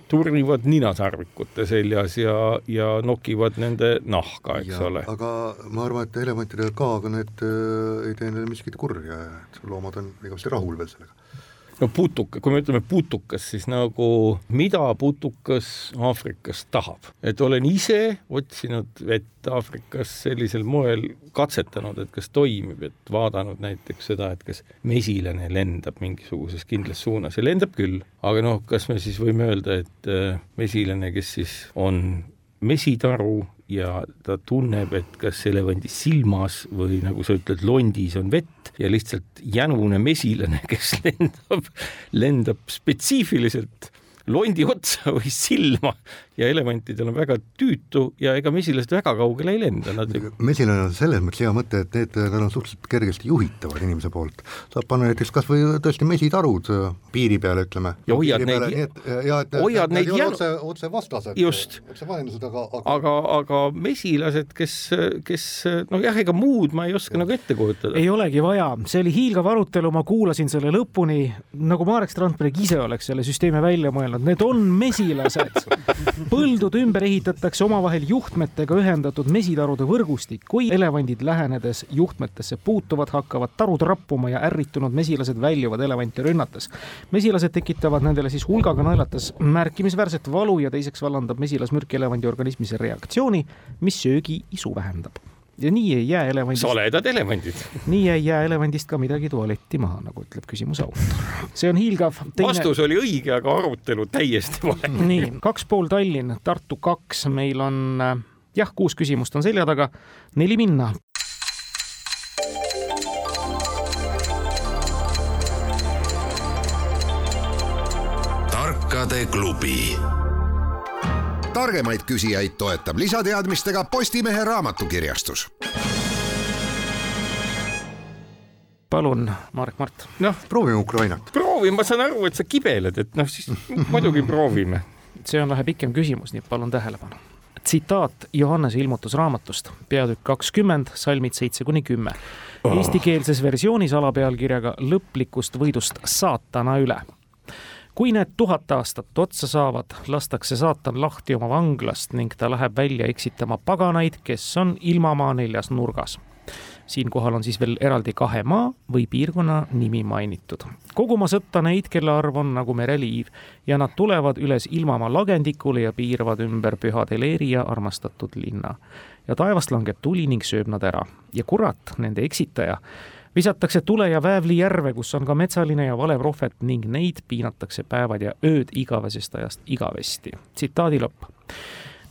Speaker 3: turnivad ninasarvikute seljas ja, ja nokivad nende nahka, eks ja, ole.
Speaker 2: aga ma arvan, et elevantidel ka, aga need äh, ei tee neile miskit kurja, et loomad on igavesti rahul veel sellega
Speaker 3: no putuka, kui me ütleme putukas, siis nagu mida putukas Aafrikas tahab, et olen ise otsinud vett Aafrikas sellisel moel, katsetanud, et kas toimib, et vaadanud näiteks seda, et kas mesilane lendab mingisuguses kindlas suunas. Ja lendab küll, aga noh, kas me siis võime öelda, et äh, mesilane, kes siis on mesitaru ja ta tunneb, et kas elevandi silmas või nagu sa ütled, londis on vett ja lihtsalt jänune mesilane, kes lendab, lendab spetsiifiliselt londi otsa või silma ja elevantidel on väga tüütu ja ega mesilased väga kaugele ei lenda, nad
Speaker 2: mesilane on selles mõttes hea mõte, et need, nad on suhteliselt kergesti juhitavad inimese poolt. saab panna näiteks kas või tõesti mesitarud äh, piiri peale, ütleme.
Speaker 3: ja hoiad neid,
Speaker 2: ja et
Speaker 3: hoiad neid
Speaker 2: jänu... otse, otse vastased,
Speaker 3: otse vaenlased, aga, aga aga, aga mesilased, kes, kes noh, jah, ega muud ma ei oska nagu ette kujutada.
Speaker 1: ei olegi vaja, see oli hiilgav arutelu, ma kuulasin selle lõpuni, nagu Marek Strandberg ise oleks selle süsteemi välja mõelnud, need on mesilased põldud ümber ehitatakse omavahel juhtmetega ühendatud mesitarude võrgustik. kui elevandid lähenedes juhtmetesse puutuvad, hakkavad tarud rappuma ja ärritunud mesilased väljuvad elevanti rünnates. mesilased tekitavad nendele siis hulgaga naelates märkimisväärset valu ja teiseks vallandab mesilasmürk elevandi organismis reaktsiooni, mis söögi isu vähendab ja nii ei jää elevandist.
Speaker 3: saledad elevandid.
Speaker 1: nii ei jää elevandist ka midagi tualetti maha, nagu ütleb küsimuse autor. see on hiilgav
Speaker 3: Teine.... vastus oli õige, aga arutelu täiesti vale.
Speaker 1: nii, kaks pool Tallinn, Tartu kaks, meil on jah, kuus küsimust on selja taga, neli minna.
Speaker 6: tarkade klubi targemaid küsijaid toetab lisateadmistega Postimehe raamatukirjastus.
Speaker 1: palun, Marek Mart.
Speaker 2: noh, proovime Ukrainat.
Speaker 3: proovime, ma saan aru, et sa kibeled, et noh, siis muidugi proovime.
Speaker 1: see on vähe pikem küsimus, nii et palun tähelepanu. tsitaat Johannese ilmutusraamatust, peatükk kakskümmend, salmid seitse kuni kümme. Eestikeelses versioonis alapealkirjaga Lõplikust võidust saatana üle kui need tuhat aastat otsa saavad, lastakse saatan lahti oma vanglast ning ta läheb välja eksitama paganaid, kes on ilmamaa neljas nurgas siinkohal on siis veel eraldi kahe maa või piirkonna nimi mainitud. koguma sõtta neid, kelle arv on nagu mereliiv ja nad tulevad üles ilmamaa lagendikule ja piiravad ümber püha Deleria armastatud linna. ja taevast langeb tuli ning sööb nad ära ja kurat, nende eksitaja, visatakse tule ja väävli järve, kus on ka metsaline ja vale prohvet ning neid piinatakse päevad ja ööd igavesest ajast igavesti. tsitaadi lõpp.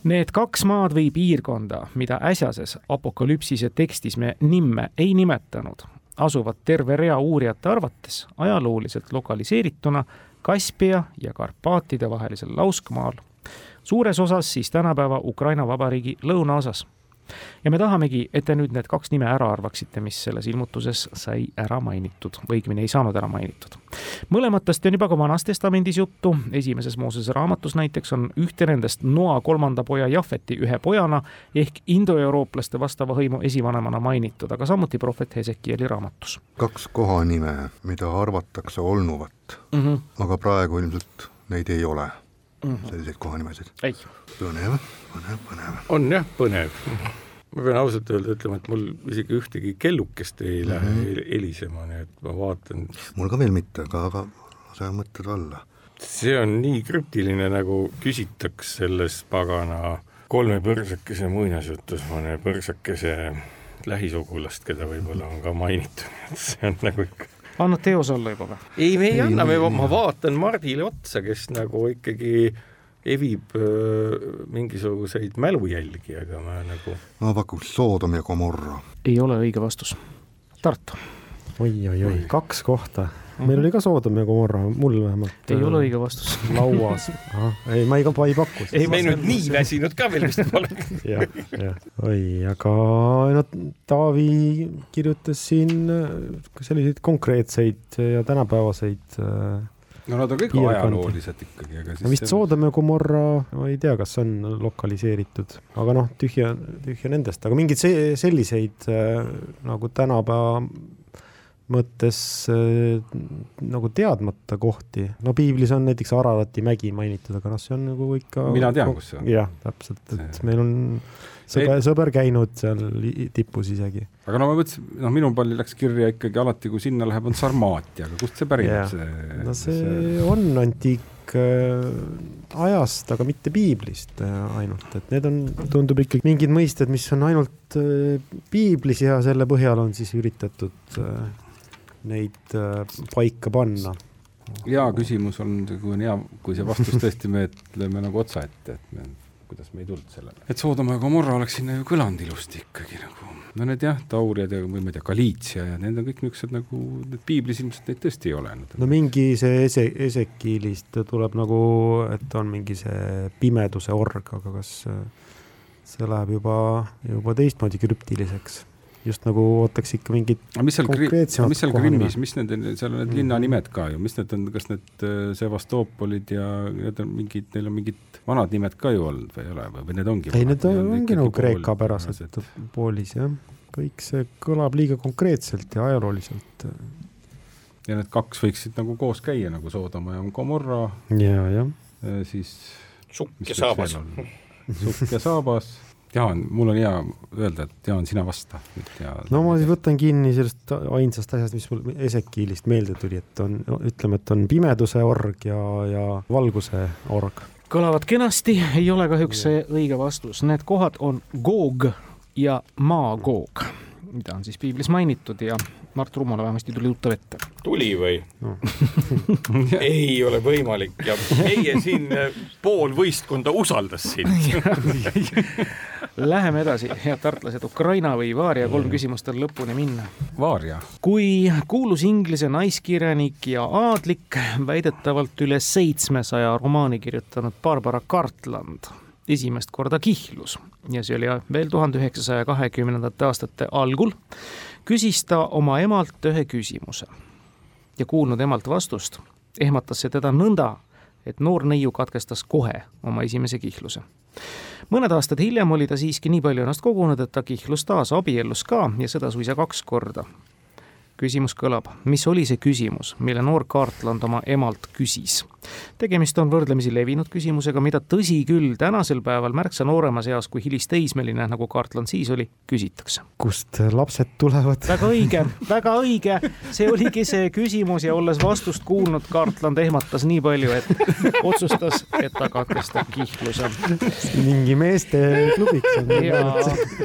Speaker 1: Need kaks maad või piirkonda, mida äsjases apokalüpsise tekstis me nimme ei nimetanud, asuvad terve rea uurijate arvates ajalooliselt lokaliseerituna Kaspia ja Karpaatide vahelisel lauskmaal, suures osas siis tänapäeva Ukraina Vabariigi lõunaosas ja me tahamegi, et te nüüd need kaks nime ära arvaksite, mis selles ilmutuses sai ära mainitud õigemini ei saanud ära mainitud. mõlematest on juba ka Vanas Testamendis juttu, esimeses Moosese raamatus näiteks on ühte nendest Noa kolmanda poja Jahveti ühe pojana ehk indoeurooplaste vastava hõimu esivanemana mainitud, aga samuti prohvet Hesekieli raamatus.
Speaker 2: kaks kohanime, mida arvatakse olnuvat mm, -hmm. aga praegu ilmselt neid ei ole mm -hmm. selliseid kohanimesid. põnev, põnev, põnev.
Speaker 3: on jah, põnev. ma pean ausalt öelda ütlema, et mul isegi ühtegi kellukest ei lähe mm -hmm. helisema, nii et ma vaatan.
Speaker 2: mul ka veel mitte, aga, aga lase mõtted alla.
Speaker 3: see on nii krüptiline, nagu küsitaks selles pagana kolme põrsakese muinasjutus mõne põrsakese lähisugulast, keda võib-olla on ka mainitud, et see on nagu ikka
Speaker 1: annad teos olla juba või?
Speaker 3: ei, me ei, ei anna, me, ma vaatan Mardile otsa, kes nagu ikkagi evib öö, mingisuguseid mälujälgi, aga ma nagu
Speaker 2: ma pakuks Soodom ja Gomorra.
Speaker 1: ei ole õige vastus. Tartu
Speaker 4: oi, oi, oi, kaks kohta meil oli ka Soodom ja Gomorra, mul vähemalt.
Speaker 1: ei ole õige vastus.
Speaker 4: lauas ei, ma ei, ma ei pakku.
Speaker 3: ei, me nüüd nii väsinud ka veel vist pole.
Speaker 4: jah, jah, oi, aga no Taavi kirjutas siin äh, selliseid konkreetseid ja tänapäevaseid äh,
Speaker 5: no nad on kõik ajaloolised ikkagi, aga
Speaker 4: siis vist Soodom ja Gomorra, ma ei tea, kas on lokaliseeritud, aga noh, tühja, tühja nendest, aga mingeid selliseid äh, nagu tänapäeva mõttes äh, nagu teadmata kohti, no piiblis on näiteks Ararati mägi mainitud, aga noh, see on nagu ikka.
Speaker 5: mina tean, kus see on.
Speaker 4: jah, täpselt, et meil on sõber, sõber käinud seal tipus isegi.
Speaker 5: aga no ma mõtlesin, noh, minu palli läks kirja ikkagi alati, kui sinna läheb, on Sarmaatia, aga kust see pärineb,
Speaker 4: see? no see, see on antiik äh, ajast, aga mitte piiblist äh, ainult, et need on, tundub ikkagi mingid mõisted, mis on ainult piiblis ja selle põhjal on siis üritatud neid äh, paika panna?
Speaker 5: hea küsimus on, kui on hea, kui see vastus tõesti me lööme nagu otsa ette, et me, kuidas me ei tulnud sellele. et Soodoma ja Gomorra oleks sinna ju kõlanud ilusti ikkagi nagu. no need jah, Tauriad ja või ma ei tea, Galiitsia ja need on kõik niisugused nagu, need piiblis ilmselt neid tõesti ei ole.
Speaker 4: no mingi see Ese-, Esekiilist tuleb nagu, et on mingi see pimeduse org, aga kas see läheb juba, juba teistmoodi krüptiliseks just nagu ootaks ikka mingit
Speaker 5: mis seal, mis seal Krimmis, mis nende, seal on need mm. linnanimed ka ju, mis need on, kas need äh, Sevastoopolid ja need on mingid, neil on mingid vanad nimed ka ju olnud või ei ole või, või need ongi?
Speaker 4: ei, need on, ongi nagu kreekapärased poolis jah, kõik see kõlab liiga konkreetselt ja ajalooliselt.
Speaker 5: ja need kaks võiksid nagu koos käia nagu Soodoma ja Gomorra.
Speaker 4: ja, jah.
Speaker 5: Äh, siis.
Speaker 3: sukk ja saabas.
Speaker 5: sukk ja saabas Jaan, mul on hea öelda, et Jaan, sina vasta.
Speaker 4: no ma siis võtan kinni sellest ainsast asjast, mis mul Esekiilist meelde tuli, et on, ütleme, et on pimeduse org ja, ja valguse org.
Speaker 1: kõlavad kenasti, ei ole kahjuks see õige vastus, need kohad on Goog ja Maagoog, mida on siis piiblis mainitud ja Mart Rumole vähemasti tuli tuttav ette.
Speaker 3: tuli või no. ei ole võimalik ja meie siin äh, pool võistkonda usaldas sind
Speaker 1: Läheme edasi, head tartlased, Ukraina või Vaaria, kolm küsimust on lõpuni minna.
Speaker 5: Vaaria.
Speaker 1: kui kuulus inglise naiskirjanik ja aadlik, väidetavalt üle seitsmesaja romaani kirjutanud Barbara Cartland esimest korda kihlus ja see oli veel tuhande üheksasaja kahekümnendate aastate algul küsis ta oma emalt ühe küsimuse ja kuulnud emalt vastust, ehmatas see teda nõnda, et noor neiu katkestas kohe oma esimese kihluse. mõned aastad hiljem oli ta siiski nii palju ennast kogunud, et ta kihlus taas, abiellus ka ja seda suisa kaks korda. küsimus kõlab, mis oli see küsimus, mille noor kaartland oma emalt küsis? Tegemist on võrdlemisi levinud küsimusega, mida tõsi küll, tänasel päeval märksa nooremas eas kui hilisteismeline, nagu kaartland siis oli, küsitakse.
Speaker 4: kust lapsed tulevad?
Speaker 1: väga õige, väga õige, see oligi see küsimus ja olles vastust kuulnud, kaartland ehmatas nii palju, et otsustas, et ta katkestab kihluse.
Speaker 4: mingi meesteklubiks on.
Speaker 1: jaa,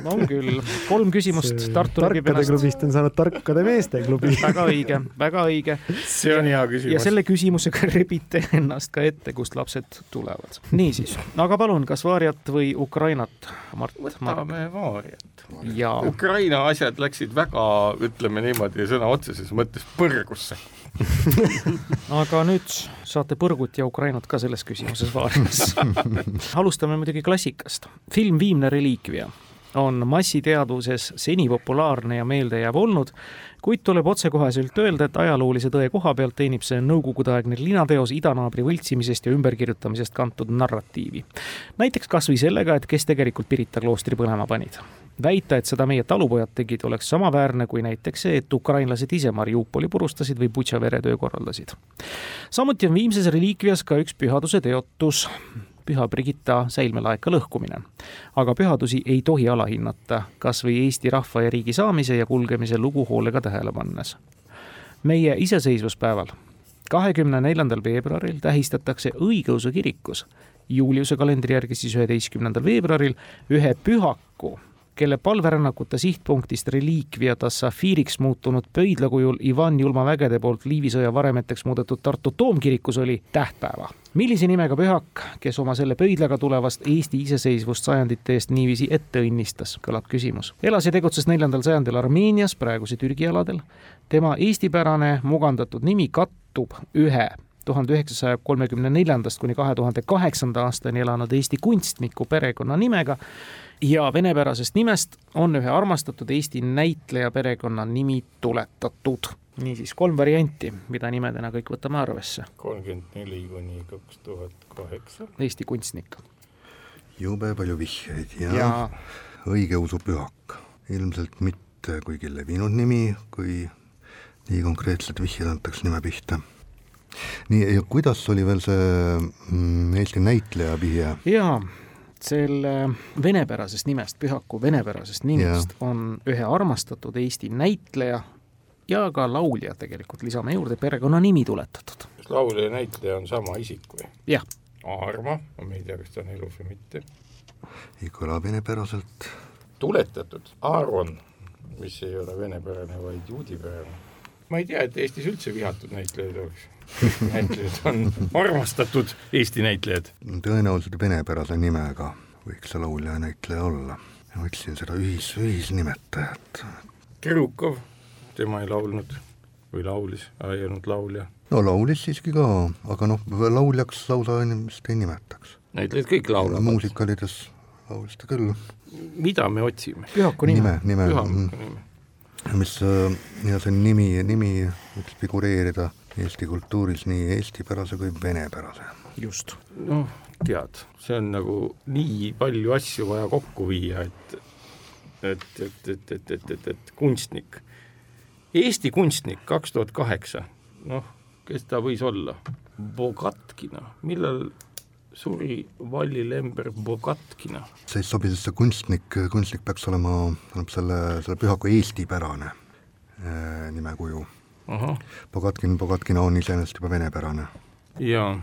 Speaker 1: on küll, kolm küsimust Tartu
Speaker 4: läbib ennast. tarkade klubist on saanud tarkade meeste klubi.
Speaker 1: väga õige, väga õige.
Speaker 3: see on hea küsimus.
Speaker 1: ja selle küsimusega rebite ennast ka ette, kust lapsed tulevad. niisiis, aga palun, kas Vaariat või Ukrainat, Mart?
Speaker 3: võtame Vaariat. Ukraina asjad läksid väga, ütleme niimoodi sõna otseses mõttes põrgusse
Speaker 1: aga nüüd saate põrgut ja Ukrainat ka selles küsimuses Vaarias alustame muidugi klassikast. film Viimne reliikvia on massiteadvuses seni populaarne ja meeldejääv olnud, kuid tuleb otsekoheselt öelda, et ajaloolise tõe koha pealt teenib see nõukogudeaegne linateos idanaabri võltsimisest ja ümberkirjutamisest kantud narratiivi. näiteks kas või sellega, et kes tegelikult Pirita kloostri põlema panid. väita, et seda meie talupojad tegid, oleks samaväärne kui näiteks see, et ukrainlased ise Mariupoli purustasid või Butša veretöö korraldasid. samuti on Viimses reliikvias ka üks pühaduse teotus Püha Brigitta säilmelaeka lõhkumine. aga pühadusi ei tohi alahinnata, kas või Eesti rahva ja riigi saamise ja kulgemise lugu hoolega tähele pannes. meie iseseisvuspäeval, kahekümne neljandal veebruaril tähistatakse õigeusu kirikus, Juliuse kalendri järgi siis üheteistkümnendal veebruaril, ühe pühaku kelle palverännakute sihtpunktist reliikviatas safiiriks muutunud pöidla kujul Ivan Julma vägede poolt Liivi sõja varemeteks muudetud Tartu toomkirikus oli tähtpäeva. millise nimega pühak, kes oma selle pöidlaga tulevast Eesti iseseisvust sajandite eest niiviisi ette õnnistas, kõlab küsimus. elas ja tegutses neljandal sajandil Armeenias, praeguse Türgi aladel. tema eestipärane mugandatud nimi kattub ühe tuhande üheksasaja kolmekümne neljandast kuni kahe tuhande kaheksanda aastani elanud Eesti kunstniku perekonnanimega ja venepärasest nimest on ühe armastatud Eesti näitleja perekonnanimi tuletatud. niisiis kolm varianti, mida nimedena kõik võtame arvesse.
Speaker 3: kolmkümmend neli kuni kaks tuhat kaheksa.
Speaker 1: Eesti kunstnik.
Speaker 2: jube palju vihjeid ja, ja... õigeusu pühak, ilmselt mitte kuigi levinud nimi, kui nii konkreetsed vihjed antakse nime pihta nii, ja kuidas oli veel see mm, Eesti näitleja vihje?
Speaker 1: jaa, selle venepärasest nimest, pühaku venepärasest nimest yeah. on ühe armastatud Eesti näitleja ja ka laulja tegelikult, lisame juurde, perekonnanimi tuletatud.
Speaker 3: kas laulja ja näitleja on sama isik või?
Speaker 1: jah.
Speaker 3: Aarma, ma ei tea, kas ta on elus või mitte.
Speaker 2: ei kõla venepäraselt.
Speaker 3: tuletatud, Aaron, mis ei ole venepärane, vaid juudipärane. ma ei tea, et Eestis üldse vihatud näitlejaid oleks näitlejad on armastatud Eesti näitlejad.
Speaker 2: tõenäoliselt venepärase nimega võiks see laulja ja näitleja olla. otsin seda ühis, ühisnimetajat.
Speaker 3: Kirukov, tema ei laulnud või laulis, ei olnud laulja.
Speaker 2: no laulis siiski ka, aga noh, lauljaks lausa vist ei nimetaks.
Speaker 3: näitlejad kõik laulavad.
Speaker 2: muusikalides laulis ta küll.
Speaker 3: mida me otsime?
Speaker 1: pühaku nime.
Speaker 2: nime, nime. pühaku nime mis ja see nimi, nimi võiks figureerida Eesti kultuuris nii eestipärase kui venepärase.
Speaker 1: just.
Speaker 3: noh, tead, see on nagu nii palju asju vaja kokku viia, et et, et, et, et, et, et, et kunstnik, Eesti kunstnik kaks tuhat kaheksa, noh, kes ta võis olla? Bogatkina, millal suri Valli Lember Bogatkina?
Speaker 2: see ei sobi, sest see kunstnik, kunstnik peaks olema, tähendab selle, selle pühaku eestipärane äh, nimekuju Pogatkin, Pogatkina on iseenesest juba venepärane.
Speaker 3: jaa,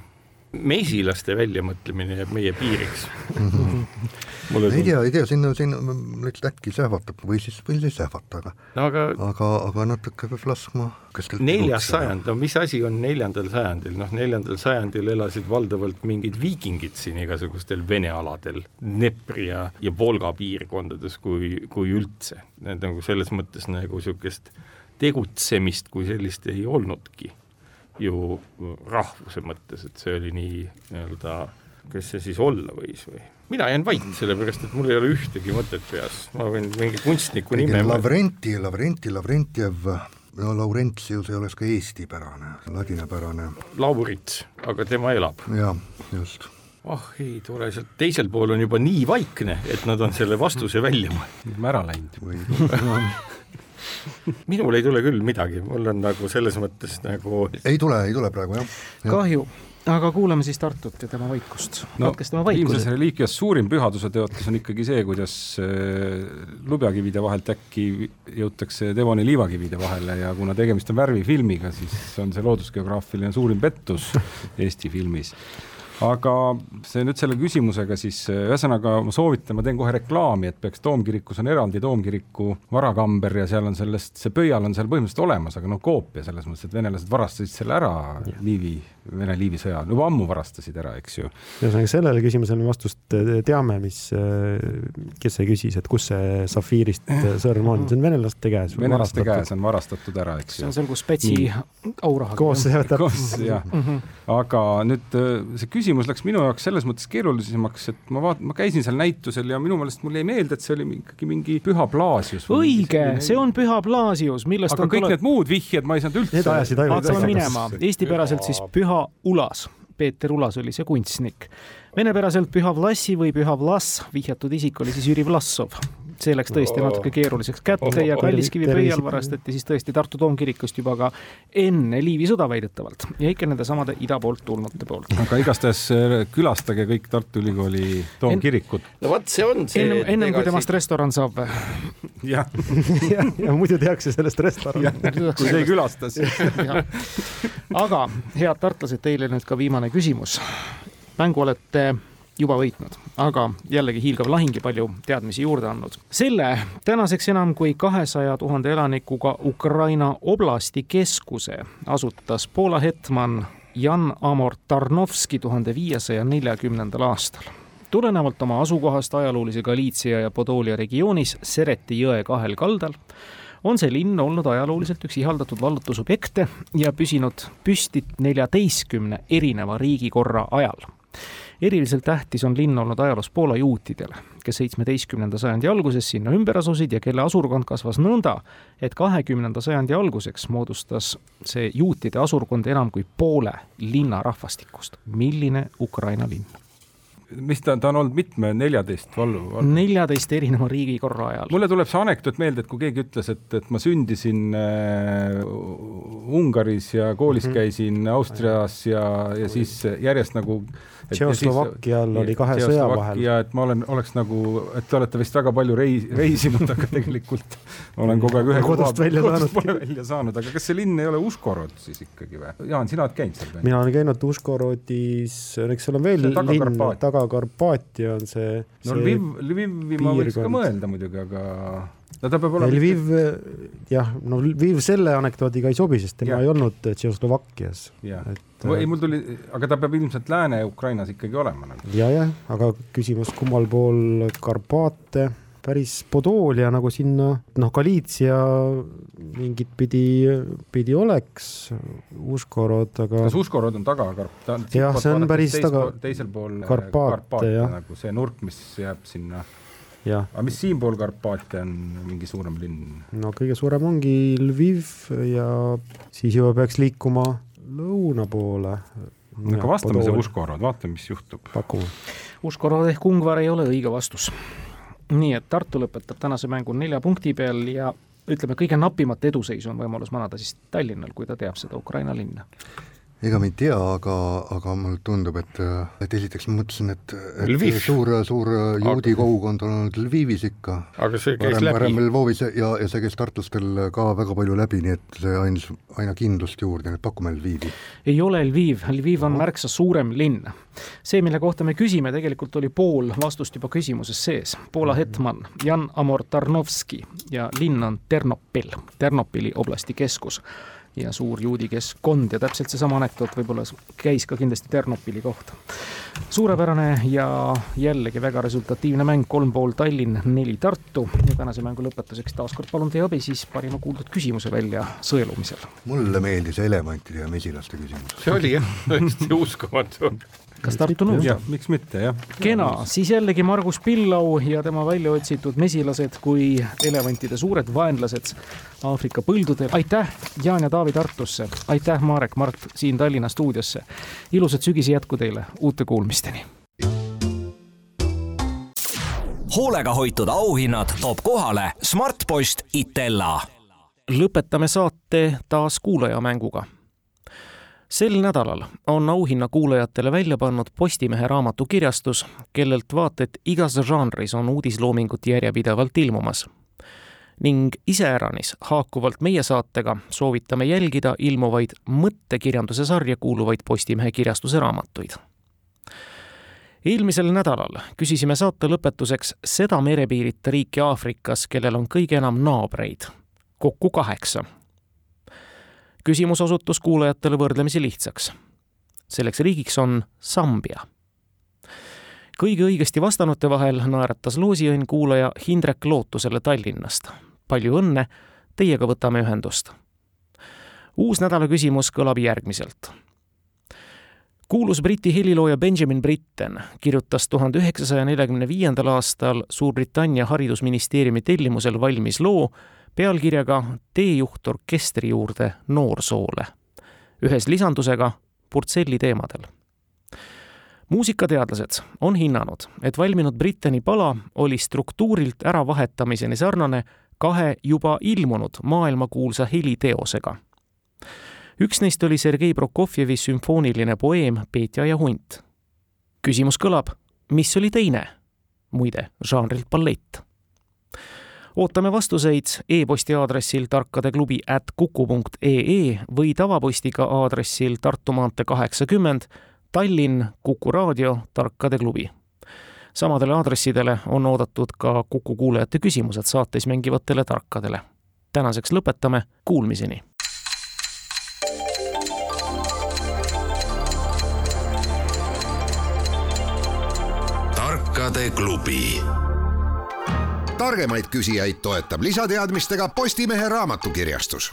Speaker 3: mesilaste väljamõtlemine jääb meie piiriks.
Speaker 2: Ei tea, ei tea, sinna, sinna lihtsalt äkki sähvatab või siis, või siis ei sähvata, aga
Speaker 3: no aga
Speaker 2: aga, aga natuke peab laskma
Speaker 3: neljas sajand, no mis asi on neljandal sajandil, noh neljandal sajandil elasid valdavalt mingid viikingid siin igasugustel Vene aladel, Dnepri ja, ja Volga piirkondades, kui, kui üldse. Need nagu selles mõttes nagu niisugust tegutsemist kui sellist ei olnudki ju rahvuse mõttes, et see oli nii nii-öelda, kes see siis olla võis või? mina jään vait, sellepärast et mul ei ole ühtegi mõtet peas, ma võin mingi kunstniku nime
Speaker 2: Lavrenti, Lavrenti, Lavrentjev, no Laurentius ei oleks ka eestipärane, ladinapärane.
Speaker 3: Laurits, aga tema elab.
Speaker 2: jah, just
Speaker 3: ah ei, tore, sealt teisel pool on juba nii vaikne, et nad on selle vastuse välja mõelnud.
Speaker 5: ära läinud.
Speaker 3: minul ei tule küll midagi, mul on nagu selles mõttes nagu
Speaker 2: ei tule, ei tule praegu jah. Ja..
Speaker 1: kahju. Aga kuulame siis Tartut ja tema vaikust.
Speaker 5: No,. viimses reliikias suurim pühaduse teotus on ikkagi see, kuidas äh, lubjakivide vahelt äkki jõutakse Devoni liivakivide vahele ja kuna tegemist on värvifilmiga, siis on see loodusgeograafiline suurim pettus Eesti filmis aga see nüüd selle küsimusega siis, ühesõnaga ma soovitan, ma teen kohe reklaami, et peaks Toomkirikus on eraldi Toomkiriku varakamber ja seal on sellest, see pöial on seal põhimõtteliselt olemas, aga noh, koopia selles mõttes, et venelased varastasid selle ära Liivi, Vene Liivi sõja, juba ammu varastasid ära, eks ju.
Speaker 4: ühesõnaga sellele küsimusele vastust teame, mis, kes see küsis, et kus see safiirist sõrm on, see on venelaste käes.
Speaker 5: venelaste käes on varastatud ära, eks
Speaker 1: ju. see on seal, kus Pätsi aurahaga.
Speaker 4: koos, jah, täpselt.
Speaker 5: jah, mhm. aga nüüd see küsimus läks minu jaoks selles mõttes keerulisemaks, et ma vaat-, ma käisin seal näitusel ja minu meelest mulle jäi meelde, et see oli ikkagi mingi Püha Blasius.
Speaker 1: õige, see on Püha Blasius, millest
Speaker 5: aga kõik tule... need muud vihjed ma ei saanud üldse.
Speaker 4: Need ajasid ainult.
Speaker 1: hakkame minema, eestipäraselt siis Püha Ulas. Peeter Ulas oli see kunstnik. venepäraselt Püha Vlassi või Püha Vlas, vihjatud isik oli siis Jüri Vlassov see läks tõesti natuke keeruliseks kätte ja Kalliskivi pöial varastati siis tõesti Tartu toomkirikust juba ka enne Liivi sõda väidetavalt ja ikka nende samade ida poolt tulnute poolt.
Speaker 5: aga igastahes äh, külastage kõik Tartu Ülikooli toomkirikut en....
Speaker 3: no vot, see on see.
Speaker 1: ennem, ennem kui temast restoran saab.
Speaker 5: jah
Speaker 4: ja, ja muidu tehakse sellest restorani.
Speaker 5: kui see ei külasta, siis
Speaker 1: aga head tartlased, teile nüüd ka viimane küsimus. mängu olete juba võitnud, aga jällegi hiilgav lahing ja palju teadmisi juurde andnud. selle tänaseks enam kui kahesaja tuhande elanikuga Ukraina oblasti keskuse asutas Poola hetman Jan Amor Tarnovski tuhande viiesaja neljakümnendal aastal. Tulenevalt oma asukohast ajaloolise Galiitsia ja Podolia regioonis Sereti jõe kahel kaldal on see linn olnud ajalooliselt üks ihaldatud vallutusobjekte ja püsinud püsti neljateistkümne erineva riigikorra ajal eriliselt tähtis on linn olnud ajaloos Poola juutidele, kes seitsmeteistkümnenda sajandi alguses sinna ümber asusid ja kelle asurkond kasvas nõnda, et kahekümnenda sajandi alguseks moodustas see juutide asurkond enam kui poole linna rahvastikust. milline Ukraina linn?
Speaker 5: mis ta, ta on olnud mitme, neljateist vallu, vallu.?
Speaker 1: neljateist erineva riigikorra ajal.
Speaker 5: mulle tuleb see anekdoot meelde, et kui keegi ütles, et, et ma sündisin äh, Ungaris ja koolis mm -hmm. käisin Austrias ja, ja siis järjest nagu
Speaker 4: Tšehhoslovakkial oli kahe sõja vahel.
Speaker 5: ja et ma olen, oleks nagu, et te olete vist väga palju reis, reisinud, aga tegelikult olen kogu aeg ühe
Speaker 4: kodust välja saanud.
Speaker 5: Pole välja saanud, aga kas see linn ei ole Uškorod siis ikkagi või? Jaan, sina oled käinud seal?
Speaker 4: mina olen käinud Uškorodis, eks seal on veel linn, Taga-Karpaatia on see.
Speaker 5: no Lviv, Lvivi ma võiks ka mõelda muidugi, aga no ta peab olema.
Speaker 4: Lviv, jah, no Lviv selle anekdoodiga ei sobi, sest tema ja. ei olnud Tšehhoslovakkias.
Speaker 5: et ei, mul tuli, aga ta peab ilmselt Lääne-Ukrainas ikkagi olema nagu.
Speaker 4: ja, jah, aga küsimus, kummal pool Karpaate, päris Podolia nagu sinna, noh, Galiitsia mingit pidi, pidi oleks, Uškorod, aga.
Speaker 5: kas Uškorod on taga Karp-?
Speaker 4: jah, see on päris
Speaker 5: teis,
Speaker 4: taga.
Speaker 5: teisel pool
Speaker 4: Karpaate, Karpaate, jah.
Speaker 5: nagu see nurk, mis jääb sinna aga mis siinpool Karpaatia on mingi suurem linn?
Speaker 4: no kõige suurem ongi Lviv ja siis juba peaks liikuma lõuna poole.
Speaker 5: no aga vastame see Uškorod, vaatame, mis juhtub.
Speaker 4: pakume.
Speaker 1: Uškorod ehk Ungvar ei ole õige vastus. nii et Tartu lõpetab tänase mängu nelja punkti peal ja ütleme, kõige napimat eduseisu on võimalus manada siis Tallinnal, kui ta teab seda Ukraina linna
Speaker 2: ega ma ei tea, aga, aga mulle tundub, et, et esiteks ma mõtlesin, et, et Lviv. suur, suur juudi aga... kogukond on olnud Lvivis ikka.
Speaker 3: aga see käis
Speaker 2: varem,
Speaker 3: läbi.
Speaker 2: varem Lvovis ja, ja see käis tartlastel ka väga palju läbi, nii et see andis aina kindlust juurde, nii et pakume Lvivi.
Speaker 1: ei ole Lviv, Lviv on märksa suurem linn. see, mille kohta me küsime, tegelikult oli pool vastust juba küsimuses sees. Poola mhm. hetman Jan Amor Tarnovski ja linn on Ternopil, Ternopili oblasti keskus ja suur juudi keskkond ja täpselt seesama anekdoot võib-olla käis ka kindlasti Ternopili kohta. suurepärane ja jällegi väga resultatiivne mäng, kolm pool Tallinn, neli Tartu ja tänase mängu lõpetuseks taas kord palun teie abi siis parima kuuldud küsimuse välja sõelumisel.
Speaker 2: mulle meeldis elevantide ja mesilaste küsimus.
Speaker 3: see oli jah, täiesti uskumatu
Speaker 1: kas Tartu nõus?
Speaker 5: jah, miks mitte, jah.
Speaker 1: kena, siis jällegi Margus Pillau ja tema välja otsitud mesilased kui elevantide suured vaenlased Aafrika põldudel. aitäh, Jaan ja Taavi Tartusse, aitäh, Marek, Mart siin Tallinna stuudiosse. ilusat sügise jätku teile, uute kuulmisteni. hoolega hoitud auhinnad toob kohale Smartpost Itella lõpetame saate taas kuulajamänguga. Sel nädalal on auhinna kuulajatele välja pannud Postimehe raamatukirjastus, kellelt vaata et igas žanris on uudisloomingut järjepidevalt ilmumas. ning iseäranis haakuvalt meie saatega soovitame jälgida ilmuvaid mõttekirjanduse sarja kuuluvaid Postimehe kirjastuse raamatuid eelmisel nädalal küsisime saate lõpetuseks seda merepiirita riiki Aafrikas, kellel on kõige enam naabreid, kokku kaheksa. Küsimus osutus kuulajatele võrdlemisi lihtsaks. selleks riigiks on Sambia. kõige õigesti vastanute vahel naeratas loosiõnn kuulaja Hindrek Lootusele Tallinnast. palju õnne, teiega võtame ühendust. uus nädala küsimus kõlab järgmiselt kuulus Briti helilooja Benjamin Britten kirjutas tuhande üheksasaja neljakümne viiendal aastal Suurbritannia haridusministeeriumi tellimusel valmis loo pealkirjaga Teejuht orkestri juurde noorsoole, ühes lisandusega Purtselli teemadel. muusikateadlased on hinnanud, et valminud Britteni pala oli struktuurilt äravahetamiseni sarnane kahe juba ilmunud maailmakuulsa heliteosega üks neist oli Sergei Prokofjevi sümfooniline poeem Peetja ja hunt. küsimus kõlab, mis oli teine? muide, žanrilt ballett. ootame vastuseid e-posti aadressil tarkadeklubi at kuku punkt ee või tavapostiga aadressil Tartu maantee kaheksakümmend, Tallinn, Kuku raadio, Tarkade klubi samadele aadressidele on oodatud ka Kuku kuulajate küsimused saates mängivatele tarkadele. tänaseks lõpetame, kuulmiseni
Speaker 6: raamatuklubi. targemaid küsijaid toetab lisateadmistega Postimehe raamatukirjastus